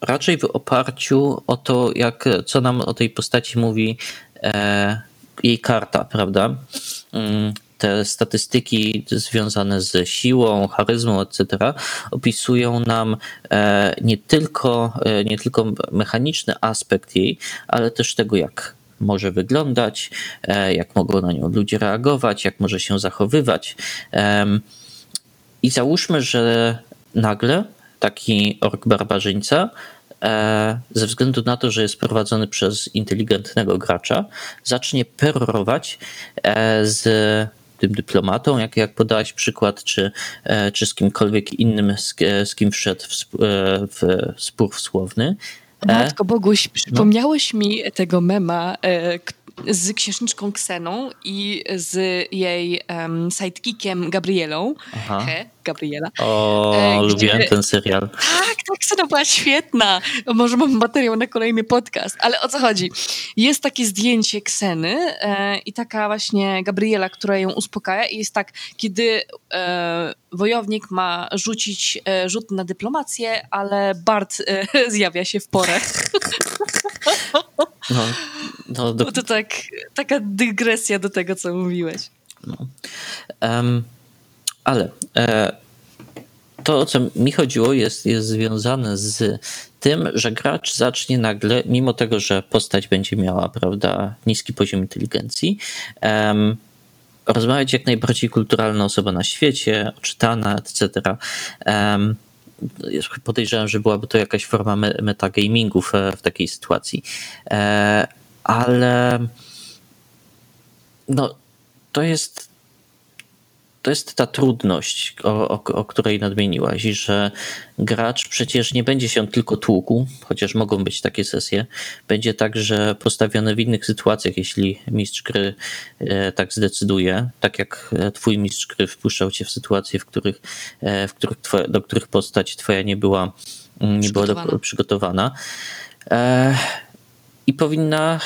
raczej w oparciu o to, jak, co nam o tej postaci mówi e, jej karta, prawda? Te statystyki związane z siłą, charyzmą, etc., opisują nam e, nie tylko, e, nie tylko mechaniczny aspekt jej, ale też tego, jak może wyglądać, e, jak mogą na nią ludzie reagować, jak może się zachowywać. I załóżmy, że nagle taki ork barbarzyńca ze względu na to, że jest prowadzony przez inteligentnego gracza, zacznie perorować z tym dyplomatą, jak, jak podałeś przykład, czy, e, czy z kimkolwiek innym, z, e, z kim wszedł w, e, w spór słowny. Matko Boguś, przypomniałeś no. mi tego mema, z księżniczką Kseną i z jej um, sidekickiem Gabrielą. Aha. He, Gabriela. O, e, lubiłem ten serial. Tak, tak, Ksena była świetna. Może mam materiał na kolejny podcast, ale o co chodzi? Jest takie zdjęcie Kseny e, i taka właśnie Gabriela, która ją uspokaja i jest tak, kiedy e, wojownik ma rzucić e, rzut na dyplomację, ale Bart e, zjawia się w porę. No, no, do... To tak, taka dygresja do tego, co mówiłeś. No. Um, ale e, to, o co mi chodziło, jest, jest związane z tym, że gracz zacznie nagle, mimo tego, że postać będzie miała prawda, niski poziom inteligencji, um, rozmawiać jak najbardziej kulturalna osoba na świecie, oczytana, etc. Um, podejrzewam, że byłaby to jakaś forma metagamingu w, w takiej sytuacji. E, ale no, to jest to jest ta trudność, o, o, o, której nadmieniłaś, że gracz przecież nie będzie się tylko tłukł, chociaż mogą być takie sesje, będzie także postawiony w innych sytuacjach, jeśli mistrz gry e, tak zdecyduje, tak jak twój mistrz gry wpuszczał cię w sytuacje, w których, e, w których twoja, do których postać twoja nie była, mm, nie była do, przygotowana. E, I powinna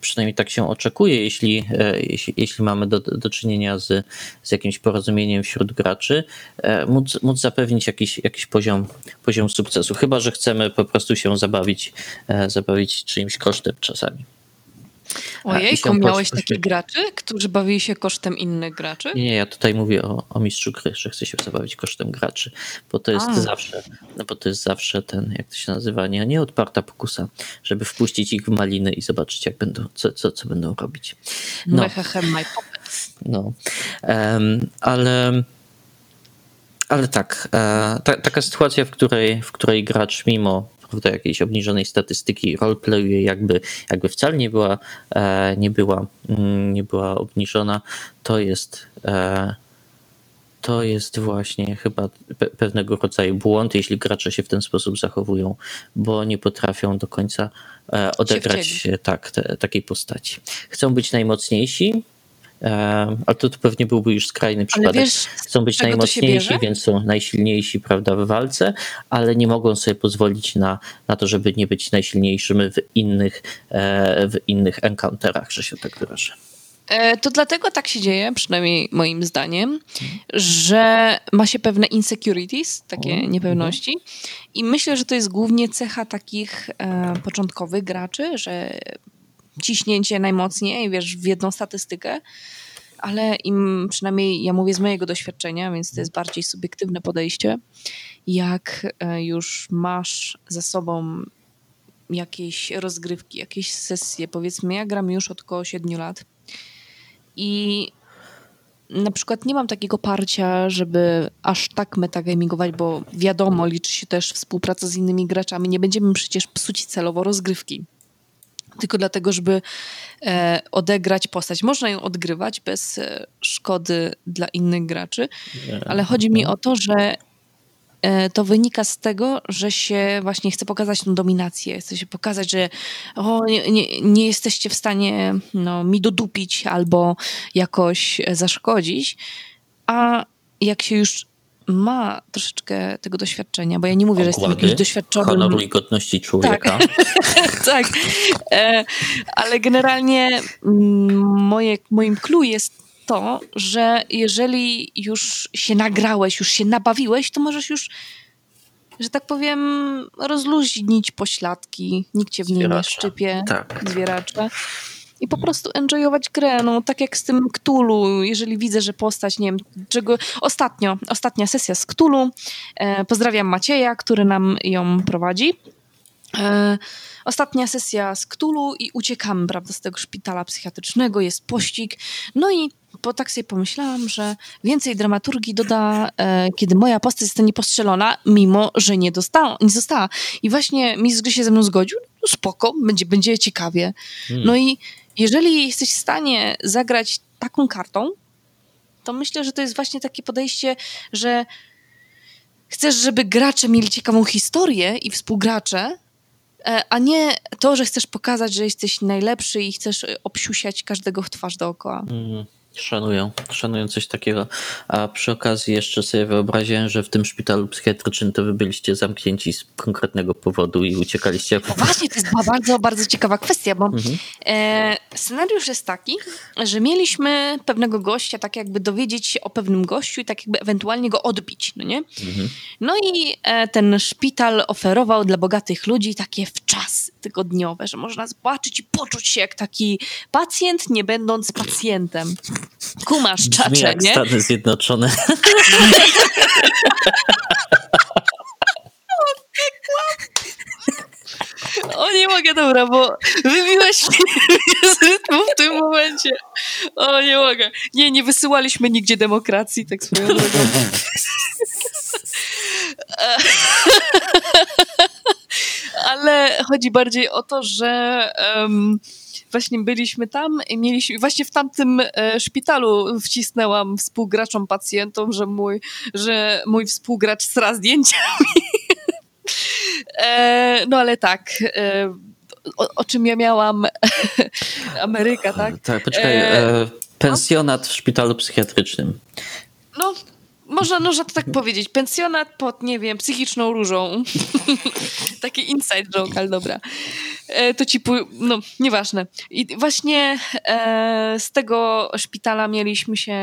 przynajmniej tak się oczekuje, jeśli, e, jeśli, jeśli mamy do, do czynienia z, z jakimś porozumieniem wśród graczy, e, móc, móc zapewnić jakiś, jakiś poziom, poziom sukcesu. Chyba, że chcemy po prostu się zabawić, e, zabawić czyimś kosztem czasami. Ojej, miałeś takich graczy, którzy bawili się kosztem innych graczy? Nie, ja tutaj mówię o, o mistrzu gry, że chce się zabawić kosztem graczy, bo to jest A. zawsze, no bo to jest zawsze ten, jak to się nazywa, nie, nie odparta pokusa, żeby wpuścić ich w maliny i zobaczyć, jak będą, co, co, co będą robić. No, my no. Um, ale ale tak, e, ta, taka sytuacja, w której, w której gracz mimo prawda, jakiejś obniżonej statystyki roleplayuje, jakby, jakby wcale nie była, e, nie, była, mm, nie była obniżona, to jest e, to jest właśnie chyba pewnego rodzaju błąd, jeśli gracze się w ten sposób zachowują, bo nie potrafią do końca e, odegrać tak, te, takiej postaci. Chcą być najmocniejsi, ale to, to pewnie byłby już skrajny przypadek. Wiesz, Chcą być najmocniejsi, więc są najsilniejsi prawda, w walce, ale nie mogą sobie pozwolić na, na to, żeby nie być najsilniejszym w innych, e, w innych encounterach, że się tak wyrażę. E, to dlatego tak się dzieje, przynajmniej moim zdaniem, że ma się pewne insecurities, takie niepewności. I myślę, że to jest głównie cecha takich e, początkowych graczy, że ciśnięcie najmocniej, wiesz, w jedną statystykę, ale im, przynajmniej ja mówię z mojego doświadczenia, więc to jest bardziej subiektywne podejście, jak e, już masz za sobą jakieś rozgrywki, jakieś sesje, powiedzmy, ja gram już od około 7 lat i na przykład nie mam takiego parcia, żeby aż tak metagamingować, bo wiadomo, liczy się też współpraca z innymi graczami. Nie będziemy przecież psuć celowo rozgrywki tylko dlatego, żeby e, odegrać postać. Można ją odgrywać bez e, szkody dla innych graczy, ale chodzi mi o to, że e, to wynika z tego, że się właśnie chce pokazać tą dominację, chce się pokazać, że o, nie, nie, nie jesteście w stanie no, mi dodupić albo jakoś zaszkodzić, a jak się już ma troszeczkę tego doświadczenia, bo ja nie mówię, Ogłady, że jestem jakimś doświadczonym... honoru i godności człowieka. Tak, tak. E, ale generalnie mm, moje, moim clue jest to, że jeżeli już się nagrałeś, już się nabawiłeś, to możesz już że tak powiem, rozluźnić pośladki, nikt cię w niej nie szczypie, tak. zwieracze. I po prostu enjoyować grę, no tak jak z tym Ktulu, jeżeli widzę, że postać, nie wiem, czego... Ostatnio, ostatnia sesja z Ktulu, e, pozdrawiam Macieja, który nam ją prowadzi. E, ostatnia sesja z Ktulu i uciekamy, prawda, z tego szpitala psychiatrycznego, jest pościg. No i bo tak sobie pomyślałam, że więcej dramaturgii doda, e, kiedy moja postać zostanie postrzelona, mimo że nie, dostała, nie została. I właśnie mistrz gry się ze mną zgodził, no spoko, będzie, będzie ciekawie. Hmm. No i jeżeli jesteś w stanie zagrać taką kartą, to myślę, że to jest właśnie takie podejście, że chcesz, żeby gracze mieli ciekawą historię i współgracze, e, a nie to, że chcesz pokazać, że jesteś najlepszy i chcesz obsiusiać każdego w twarz dookoła. Mm. Szanują, szanują coś takiego. A przy okazji jeszcze sobie wyobraziłem, że w tym szpitalu psychiatrycznym to wy byliście zamknięci z konkretnego powodu i uciekaliście. No właśnie, to jest bardzo, bardzo ciekawa kwestia, bo mhm. e, scenariusz jest taki, że mieliśmy pewnego gościa, tak jakby dowiedzieć się o pewnym gościu i tak jakby ewentualnie go odbić, no nie? Mhm. No i e, ten szpital oferował dla bogatych ludzi takie wczasy tygodniowe, że można zobaczyć i poczuć się jak taki pacjent, nie będąc pacjentem. Kumasz czacze, jak nie? Stany Zjednoczone. O, nie mogę, dobra, bo wybiłeś mnie z rytmu w tym momencie. O, nie mogę. Nie, nie wysyłaliśmy nigdzie demokracji, tak swoją drogą. Ale chodzi bardziej o to, że um, właśnie byliśmy tam i mieliśmy, właśnie w tamtym e, szpitalu wcisnęłam współgraczom, pacjentom, że mój, że mój współgracz sra zdjęciami. e, no ale tak, e, o, o, czym ja miałam Ameryka, tak? Tak, poczekaj, e, pensjonat w szpitalu psychiatrycznym. No, można, można to tak powiedzieć. Pensjonat pod, nie wiem, psychiczną różą. Taki inside joke, ale dobra. E, to ci, no, nieważne. I właśnie e, z tego szpitala mieliśmy się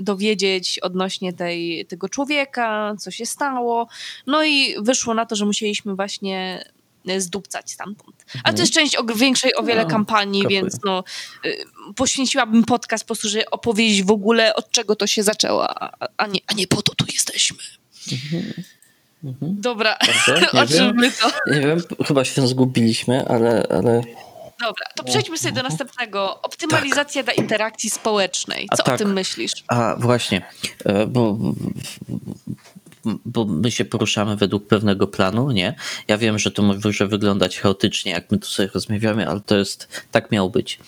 dowiedzieć odnośnie tej, tego człowieka, co się stało. No i wyszło na to, że musieliśmy właśnie zdupcać stamtąd. A to jest mhm. część o, większej o wiele no, kampanii, więc no, y, poświęciłabym podcast po prostu, żeby opowiedzieć w ogóle od czego to się zaczęło, a, a, nie, a nie po to tu jesteśmy. Mhm. Mhm. Dobra, o czym my to? Nie wiem, chyba się zgubiliśmy, ale, ale... Dobra, to przejdźmy sobie do następnego. Optymalizacja tak. dla interakcji społecznej. Co tak. o tym myślisz? A właśnie, e, bo bo my się poruszamy według pewnego planu, nie? Ja wiem, że to może wyglądać chaotycznie, jak my tu sobie rozmawiamy, ale to jest, tak miało być.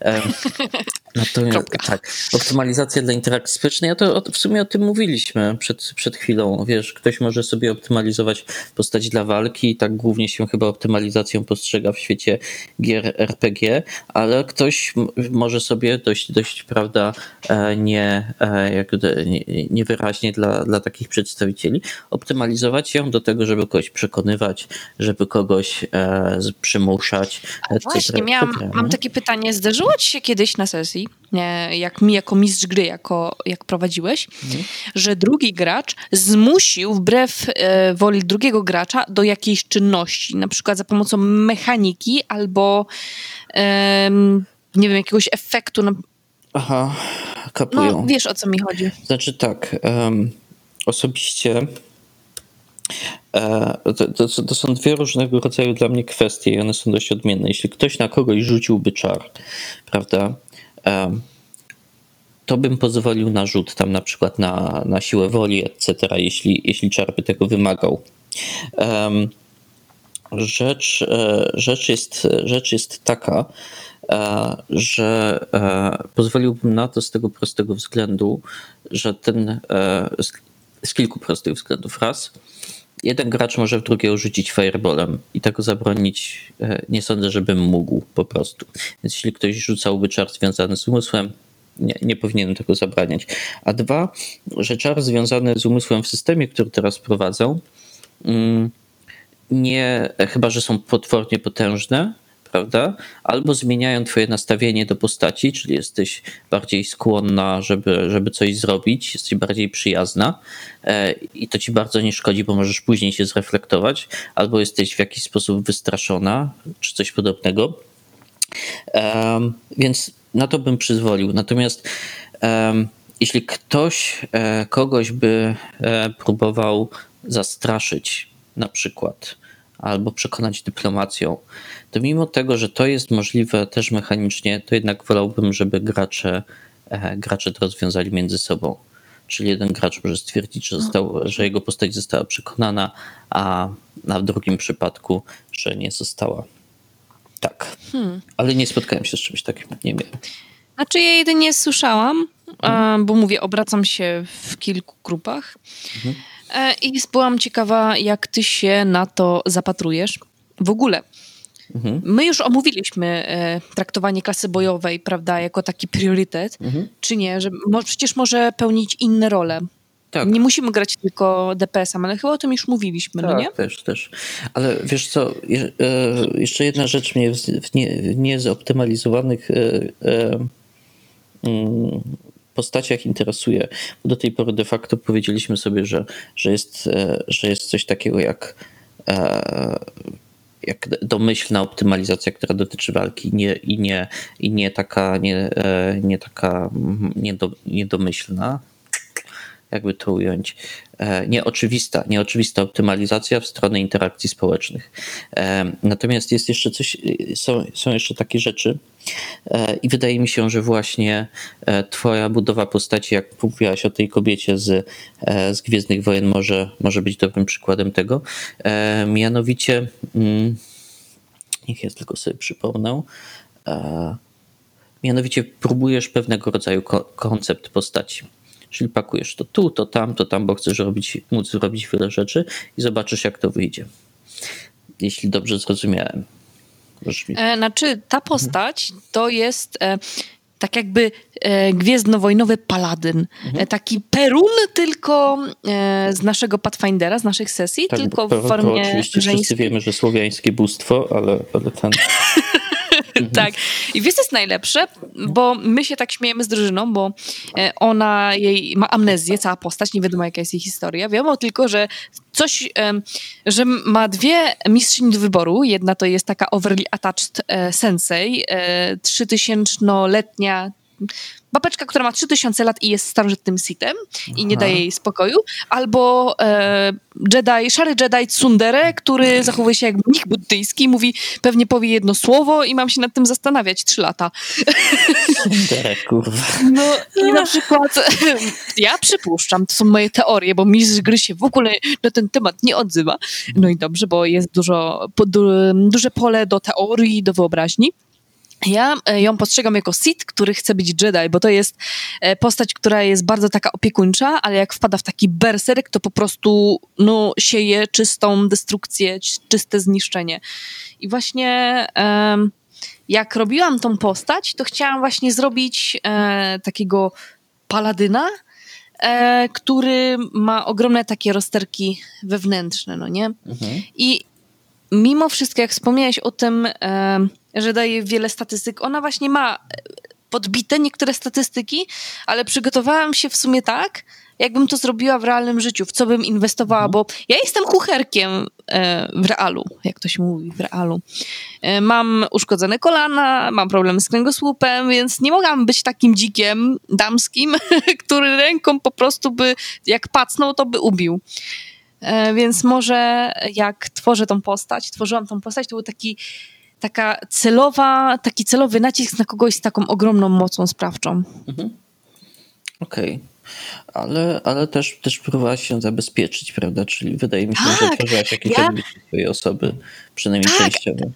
Natomiast tak, optymalizacja dla interakcji społecznej, ja to w sumie o tym mówiliśmy przed, przed chwilą. Wiesz, ktoś może sobie optymalizować postać dla walki i tak głównie się chyba optymalizacją postrzega w świecie gier RPG, ale ktoś może sobie dość, dość prawda, e, nie, e, jak, nie, niewyraźnie dla, dla takich przedstawicieli optymalizować ją do tego, żeby kogoś przekonywać, żeby kogoś e, przymuszać. Etc. Właśnie, miałam, mam takie pytanie. Zdarzyło ci się kiedyś na sesji, jak mi jako mistrz gry, jako, jak prowadziłeś, mhm. że drugi gracz zmusił wbrew e, woli drugiego gracza do jakiejś czynności, na przykład za pomocą mechaniki albo e, nie wiem, jakiegoś efektu. Na... Aha, kapują. No, wiesz o co mi chodzi. Znaczy tak, um, osobiście e, to, to, to, są dwie różnego rodzaju dla mnie kwestie i one są dość odmienne. Jeśli ktoś na kogoś rzuciłby czar, prawda, to bym pozwolił na rzut tam na przykład na, na siłę woli, etc., jeśli, jeśli czar by tego wymagał. Rzecz, e, rzecz, jest, rzecz jest taka, e, że e, pozwoliłbym na to z tego prostego względu, że ten z kilku prostych względów. Raz, jeden gracz może w drugiego rzucić fireballem i tego zabronić e, nie sądzę, żebym mógł po prostu. Więc jeśli ktoś rzucałby czar związany z umysłem, nie, nie powinienem tego zabraniać. A dwa, że czar związany z umysłem w systemie, który teraz prowadzą, mm, nie, chyba że są potwornie potężne, prawda? Albo zmieniają twoje nastawienie do postaci, czyli jesteś bardziej skłonna, żeby, żeby coś zrobić, jesteś bardziej przyjazna e, i to ci bardzo nie szkodzi, bo możesz później się zreflektować, albo jesteś w jakiś sposób wystraszona, czy coś podobnego. Więc na to bym przyzwolił. Natomiast jeśli ktoś e, kogoś by e, próbował zastraszyć, na przykład, albo przekonać dyplomacją, to mimo tego, że to jest możliwe też mechanicznie, to jednak wolałbym, żeby gracze, e, gracze to rozwiązali między sobą. Czyli jeden gracz może stwierdzić, że, został, że jego postać została przekonana, a na w drugim przypadku, że nie została. Tak. Hmm. Ale nie spotkałem się z czymś takim, nie wiem. Znaczy ja jedynie słyszałam, mhm. bo mówię, obracam się w kilku grupach mhm. E, i byłam ciekawa, jak ty się na to zapatrujesz. W ogóle, mhm. my już omówiliśmy e, traktowanie klasy bojowej, prawda, jako taki priorytet, mhm. czy nie, że przecież może pełnić inne role. Tak. Nie musimy grać tylko DPS-em, ale chyba o tym już mówiliśmy, no tak, no nie? też, też. Ale wiesz co, jeszcze jedna rzecz mnie w niezoptymalizowanych Mm, postaciach interesuje. Bo do tej pory de facto powiedzieliśmy sobie, że, że, jest, e, że jest coś takiego jak, e, jak domyślna optymalizacja, która dotyczy walki nie, i, nie, i nie taka, nie, e, nie taka niedo, niedomyślna, jakby to ująć, e, nieoczywista, nieoczywista optymalizacja w stronę interakcji społecznych. E, natomiast jest jeszcze coś, są, są jeszcze takie rzeczy e, i wydaje mi się, że właśnie twoja budowa postaci, jak mówiłaś o tej kobiecie z, z Gwiezdnych Wojen może, może być dobrym przykładem tego. Mianowicie, mm, niech ja tylko sobie przypomnę, mianowicie próbujesz pewnego rodzaju koncept postaci. Czyli pakujesz to tu, to tam, to tam, bo chcesz robić, móc zrobić wiele rzeczy i zobaczysz, jak to wyjdzie. Jeśli dobrze zrozumiałem. E, znaczy, ta postać to jest e, tak jakby e, gwiezdnowojnowy paladyn. Mhm. E, taki perun tylko e, z naszego Pathfindera, z naszych sesji, tak, tylko w formie Oczywiście wszyscy wiemy, że słowiańskie bóstwo, ale, ale ten... Mhm. tak. I wiesz, co jest najlepsze? Bo my się tak śmiejemy z drużyną, bo e, ona jej ma amnezję, cała postać, nie wiadomo jaka jest jej historia. Wiadomo tylko, że coś, że ma dwie mistrzyni do wyboru. Jedna to jest taka overly attached e, sensei, 3000-letnia e, babeczka, która ma 3000 lat i jest starożytnym sitem i nie daje jej spokoju, albo e, Jedi, szary Jedi Tsundere, który zachowuje się jak mnich buddyjski, mówi, pewnie powie jedno słowo i mam się nad tym zastanawiać trzy lata. Tsundere, kurwa. No i na przykład ja przypuszczam, to są moje teorie, bo mistrz gry się w ogóle na ten temat nie odzywa. No i dobrze, bo jest dużo, duże pole do teorii, do wyobraźni. Ja e, ją postrzegam jako Sith, który chce być Jedi, bo to jest e, postać, która jest bardzo taka opiekuńcza, ale jak wpada w taki berserk, to po prostu no, sieje czystą destrukcję, czyste zniszczenie. I właśnie jak robiłam tą postać, to chciałam właśnie zrobić e, takiego paladyna, który ma ogromne takie rozterki wewnętrzne, no nie? Mhm. I mimo wszystko, jak wspomniałeś o tym... Że daje wiele statystyk. Ona właśnie ma e, podbite niektóre statystyki, ale przygotowałam się w sumie tak, jakbym to zrobiła w realnym życiu, w co bym inwestowała, bo ja jestem kucherkiem e, w realu, jak to się mówi, w realu. E, mam uszkodzone kolana, mam problem z kręgosłupem, więc nie mogłam być takim dzikiem damskim, który ręką po prostu by, jak pacnął, to by ubił. Więc może jak tworzę tą postać, tworzyłam tą postać, to był taki taka celowa, taki celowy nacisk na kogoś z taką ogromną mocą sprawczą. Mhm. Okej. Okay. Ale, ale też, też próbowałaś się zabezpieczyć, prawda? Czyli wydaje mi się, tak, że tworzyłaś jakieś ja... swojej osoby, przynajmniej tak. częściowo.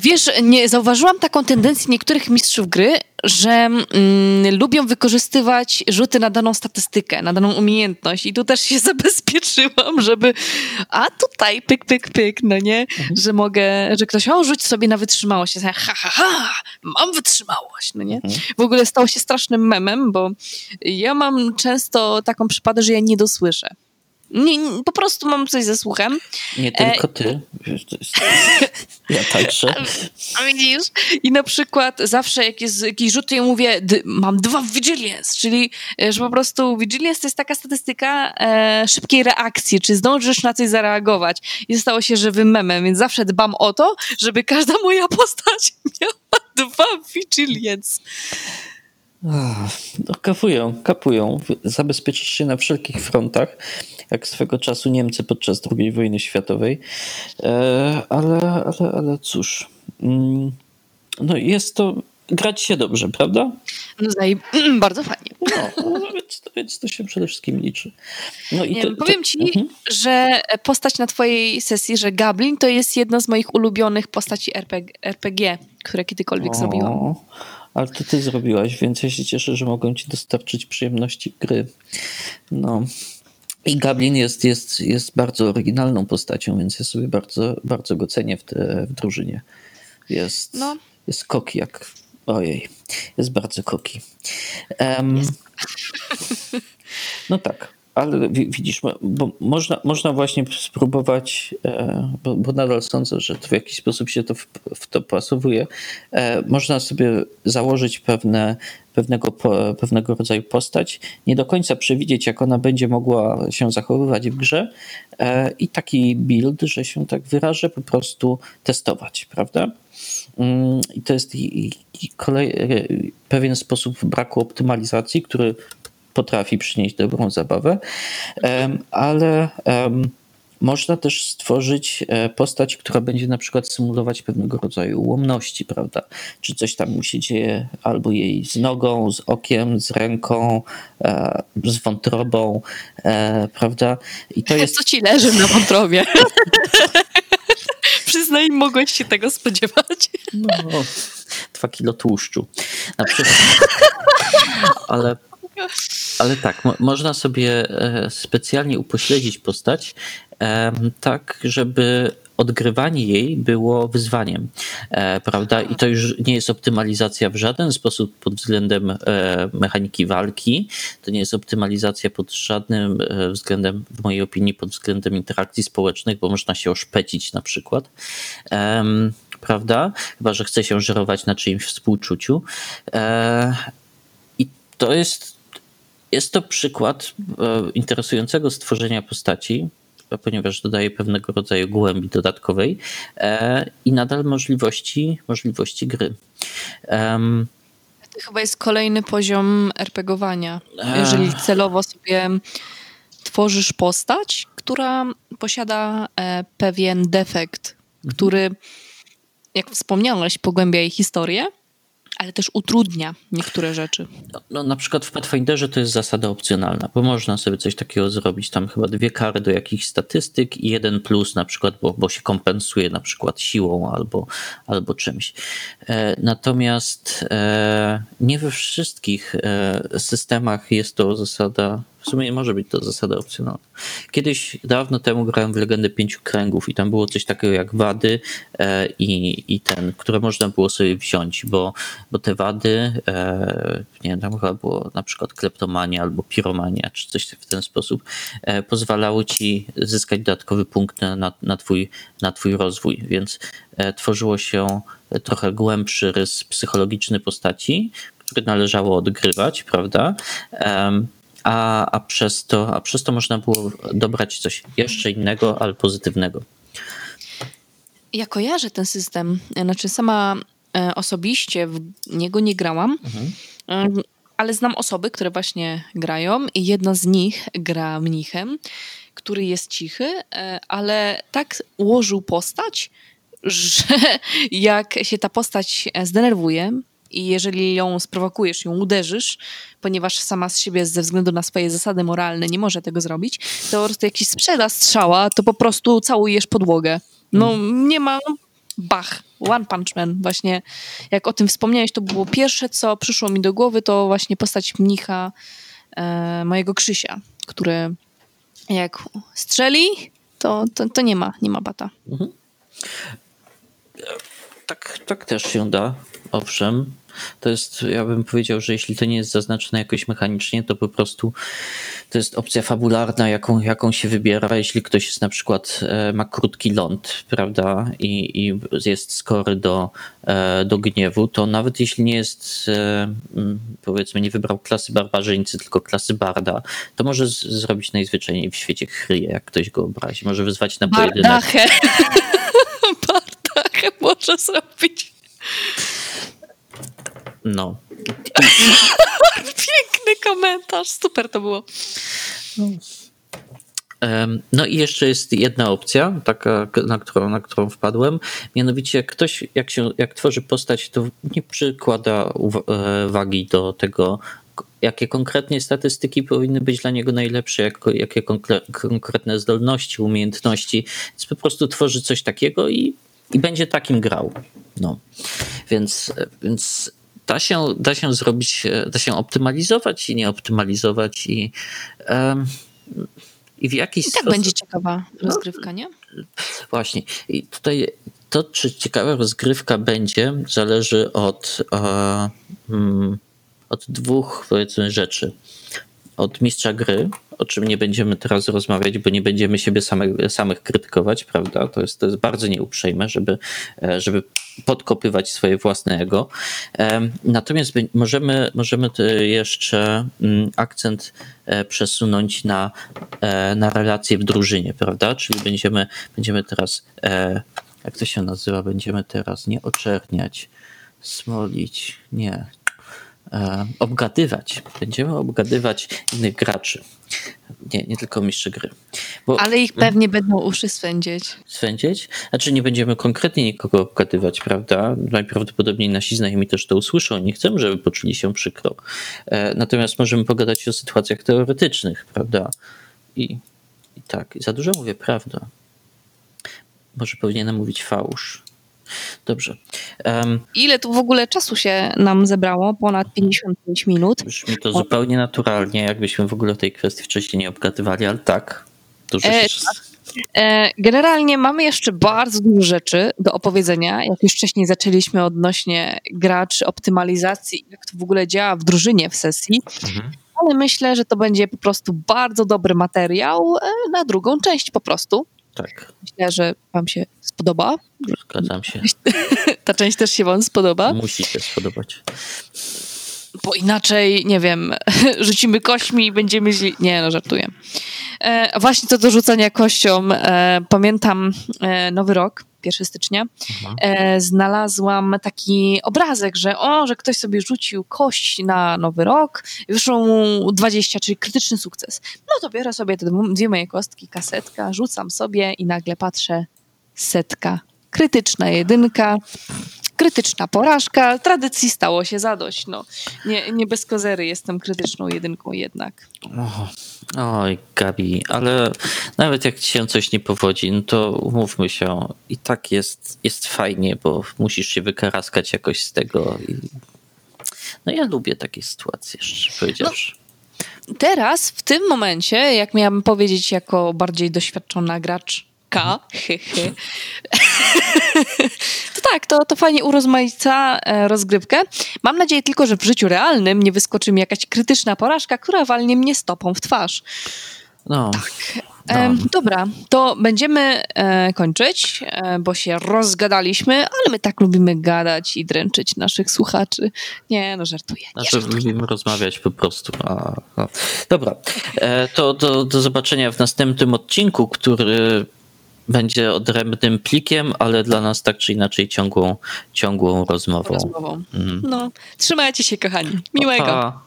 Wiesz, nie zauważyłam taką tendencję niektórych mistrzów gry, że mm, lubią wykorzystywać rzuty na daną statystykę, na daną umiejętność. I tu też się zabezpieczyłam, żeby. A tutaj pyk, pyk, pyk, no nie? Mhm. Że mogę, że ktoś, o, rzuć sobie na wytrzymałość. Ja ha, ha, ha, mam wytrzymałość, no nie? Mhm. W ogóle stało się strasznym memem, bo ja mam często taką przypadę, że ja nie dosłyszę. Nie, nie, po prostu mam coś ze słuchem. Nie tylko e... ty. Ja także. A, a widzisz? I na przykład zawsze jak jest jakiś rzut, to ja mówię, mam dwa Vigiliance, czyli e, że po prostu Vigiliance to jest taka statystyka e, szybkiej reakcji, czy zdążysz na coś zareagować. I stało się żywym memem, więc zawsze dbam o to, żeby każda moja postać miała dwa Vigiliance. No, kapują, kapują. Zabezpieczyć się na wszelkich frontach, jak swego czasu Niemcy podczas II wojny światowej. E, ale, ale, ale cóż. Mm, no jest to. Grać się dobrze, prawda? No zaj... bardzo fajnie. No, no więc, więc, to się przede wszystkim liczy. No i to, powiem ci, mhm. że postać na twojej sesji, że Gablin to jest jedna z moich ulubionych postaci RPG, RPG które kiedykolwiek o. zrobiłam ale to ty zrobiłaś, więc ja się cieszę, że mogłem ci dostarczyć przyjemności gry. No. I Gablin jest, jest, jest bardzo oryginalną postacią, więc ja sobie bardzo, bardzo go cenię w, te, w drużynie. Jest, no. jest koki jak. Ojej, jest bardzo koki. Um. No tak ale widzisz, bo można, można właśnie spróbować, e, bo, bo, nadal sądzę, że to w jakiś sposób się to w, w to pasowuje. E, można sobie założyć pewne, pewnego, pewnego rodzaju postać, nie do końca przewidzieć, jak ona będzie mogła się zachowywać w grze e, i taki build, że się tak wyrażę, po prostu testować, prawda? Mm, I to jest i, i kolej, pewien sposób braku optymalizacji, który potrafi przynieść dobrą zabawę, ale można też stworzyć e, postać, która będzie na przykład symulować pewnego rodzaju ułomności, prawda? Czy coś tam mu się dzieje albo jej z nogą, z okiem, z ręką, e, z wątrobą, e, prawda? I to jest... Co ci leży na wątrobie? Przyznaj, mogłeś się tego spodziewać. No, dwa kilo tłuszczu. Na przykład. Ale ale tak, mo można sobie e, specjalnie upośledzić postać, tak, żeby odgrywanie jej było wyzwaniem, e, prawda? I to już nie jest optymalizacja w żaden sposób pod względem e, mechaniki walki, to nie jest optymalizacja pod żadnym względem, w mojej opinii, pod względem interakcji społecznych, bo można się oszpecić na przykład, prawda? Chyba, że chce się żerować na czyimś współczuciu. I to jest jest to przykład e, interesującego stworzenia postaci, ponieważ dodaje pewnego rodzaju głębi dodatkowej e, i nadal możliwości, możliwości gry. To chyba jest kolejny poziom RPGowania. Jeżeli celowo sobie tworzysz postać, która posiada e, pewien defekt, mhm. który, jak wspomniałeś, pogłębia jej historię, ale też utrudnia niektóre rzeczy. No, no, na przykład w Pathfinderze to jest zasada opcjonalna, bo można sobie coś takiego zrobić, tam chyba dwie kary do jakichś statystyk i jeden plus na przykład, bo, bo się kompensuje na przykład siłą albo, albo czymś. E, natomiast e, nie we wszystkich e, systemach jest to zasada w sumie może być to zasada opcjonalna. Kiedyś, dawno temu grałem w Legendę Pięciu Kręgów i tam było coś takiego jak wady e, i, i ten, które można było sobie wziąć, bo, bo te wady, e, nie wiem, tam chyba było na przykład kleptomania albo piromania, czy coś w ten sposób, e, pozwalały ci zyskać dodatkowy punkt na, na, twój, na twój rozwój, więc e, tworzyło się trochę głębszy rys psychologiczny postaci, który należało odgrywać, prawda? A, a, przez to, a przez to można było dobrać coś jeszcze innego, ale pozytywnego. Ja kojarzę ten system. Znaczy, sama e, osobiście w niego nie grałam, mhm. ale znam osoby, które właśnie grają, i jedna z nich gra mnichem, który jest cichy, e, ale tak ułożył postać, że jak się ta postać zdenerwuje, i jeżeli ją sprowokujesz, ją uderzysz, ponieważ sama z siebie ze względu na swoje zasady moralne nie może tego zrobić, to po prostu jak ci sprzeda strzała, to po prostu całujesz podłogę. No mm. nie ma, no, bach, One Punch Man. Właśnie jak o tym wspomniałeś, to było pierwsze, co przyszło mi do głowy, to właśnie postać mnicha e, mojego Krzysia, który jak strzeli, to, to, to nie ma, nie ma bata. Mhm. Tak, tak też się da, owszem. To jest, ja bym powiedział, że jeśli to nie jest zaznaczone jakoś mechanicznie, to po prostu to jest opcja fabularna, jaką, jaką się wybiera. Jeśli ktoś jest na przykład, e, ma krótki ląd, prawda, i, i jest skory do, e, do gniewu, to nawet jeśli nie jest, e, powiedzmy, nie wybrał klasy barbarzyńcy, tylko klasy barda, to może z, zrobić najzwyczajniej w świecie chryje, jak ktoś go obrazi. Może wyzwać na pojedynek. Bardachę. Bardachę może zrobić. No. Piękny komentarz, super to było. No i jeszcze jest jedna opcja, taka, na którą, na którą wpadłem. Mianowicie, jak ktoś, jak, się, jak tworzy postać, to nie przykłada e, wagi do tego, jakie konkretnie statystyki powinny być dla niego najlepsze, jak, jakie konkretne zdolności, umiejętności. Więc po prostu tworzy coś takiego i, i będzie takim grał. No. Więc, więc da się, da się zrobić, e, da się optymalizować i nie optymalizować i, um, i w jakiś I tak sposób... będzie ciekawa rozgrywka, nie? Właśnie. I tutaj to, czy ciekawa rozgrywka będzie, zależy od, um, od dwóch, powiedzmy, rzeczy. Od mistrza gry, o czym nie będziemy teraz rozmawiać, bo nie będziemy siebie samych, samych krytykować, prawda? To jest, to jest bardzo nieuprzejme, żeby, e, żeby podkopywać swoje własne ego. Natomiast możemy, możemy jeszcze mm, akcent e, przesunąć na, e, na relacje w drużynie, prawda? Czyli będziemy, będziemy teraz, jak to się nazywa, będziemy teraz nie oczerniać, smolić, nie, obgadywać. Będziemy obgadywać innych graczy. Nie, nie tylko mistrz gry. Bo, Ale ich pewnie będą uszy swędzieć. Swędzieć? Znaczy nie będziemy konkretnie nikogo obgadywać, prawda? Najprawdopodobniej nasi znajomi też to usłyszą. Nie chcemy, żeby poczuli się przykro. E, natomiast możemy pogadać o sytuacjach teoretycznych, prawda? I, i tak, za dużo mówię prawda. Może powinienem mówić fałsz. Dobrze. Um, Ile tu w ogóle czasu się nam zebrało? Ponad 55 minut. Brzmi to zupełnie naturalnie, jakbyśmy w ogóle o tej kwestii wcześniej nie obgadywali, ale tak. Dużo e, się... Tak. E, generalnie mamy jeszcze bardzo dużo rzeczy do opowiedzenia. Jak już wcześniej zaczęliśmy odnośnie graczy, optymalizacji, jak to w ogóle działa w drużynie w sesji. Mhm. Ale myślę, że to będzie po prostu bardzo dobry materiał e, na drugą część po prostu. Tak. Myślę, że Wam się spodoba. Zgadzam się. Ta część też się Wam spodoba. Musi się spodobać. Bo inaczej, nie wiem, rzucimy kośćmi i będziemy źli. Nie, no żartuję. E, właśnie co do rzucania kością. E, pamiętam e, Nowy Rok 1 stycznia, e, znalazłam taki obrazek, że o, że ktoś sobie rzucił kość na nowy rok, wyszło mu 20, czyli krytyczny sukces. No to biorę sobie te dwie moje kostki, kasetka, rzucam sobie i nagle patrzę, setka, krytyczna jedynka, krytyczna porażka. Tradycji stało się zadość. No. Nie, nie bez kozery jestem krytyczną jedynką jednak. Oj, Gabi, ale nawet jak ci się coś nie powodzi, no to umówmy się, i tak jest, jest fajnie, bo musisz się wykaraskać jakoś z tego. I... No ja lubię takie sytuacje, szczerze powiedziawszy. No, teraz, w tym momencie, jak miałabym powiedzieć jako bardziej doświadczona gracz, K. To tak, to, to fajnie urozmaica e, rozgrywkę. Mam nadzieję tylko, że w życiu realnym nie wyskoczy mi jakaś krytyczna porażka, która walnie mnie stopą w twarz. No. Tak. E, dobra, to będziemy e, kończyć, e, bo się rozgadaliśmy, ale my tak lubimy gadać i dręczyć naszych słuchaczy. Nie, no żartuję. Nie znaczy, lubimy rozmawiać po prostu. A, a. Dobra, e, to do, do zobaczenia w następnym odcinku, który będzie odrębnym plikiem, ale dla nas tak czy inaczej ciągłą, ciągłą rozmową. rozmową. Mm. No, trzymajcie się kochani. Miłego. Pa.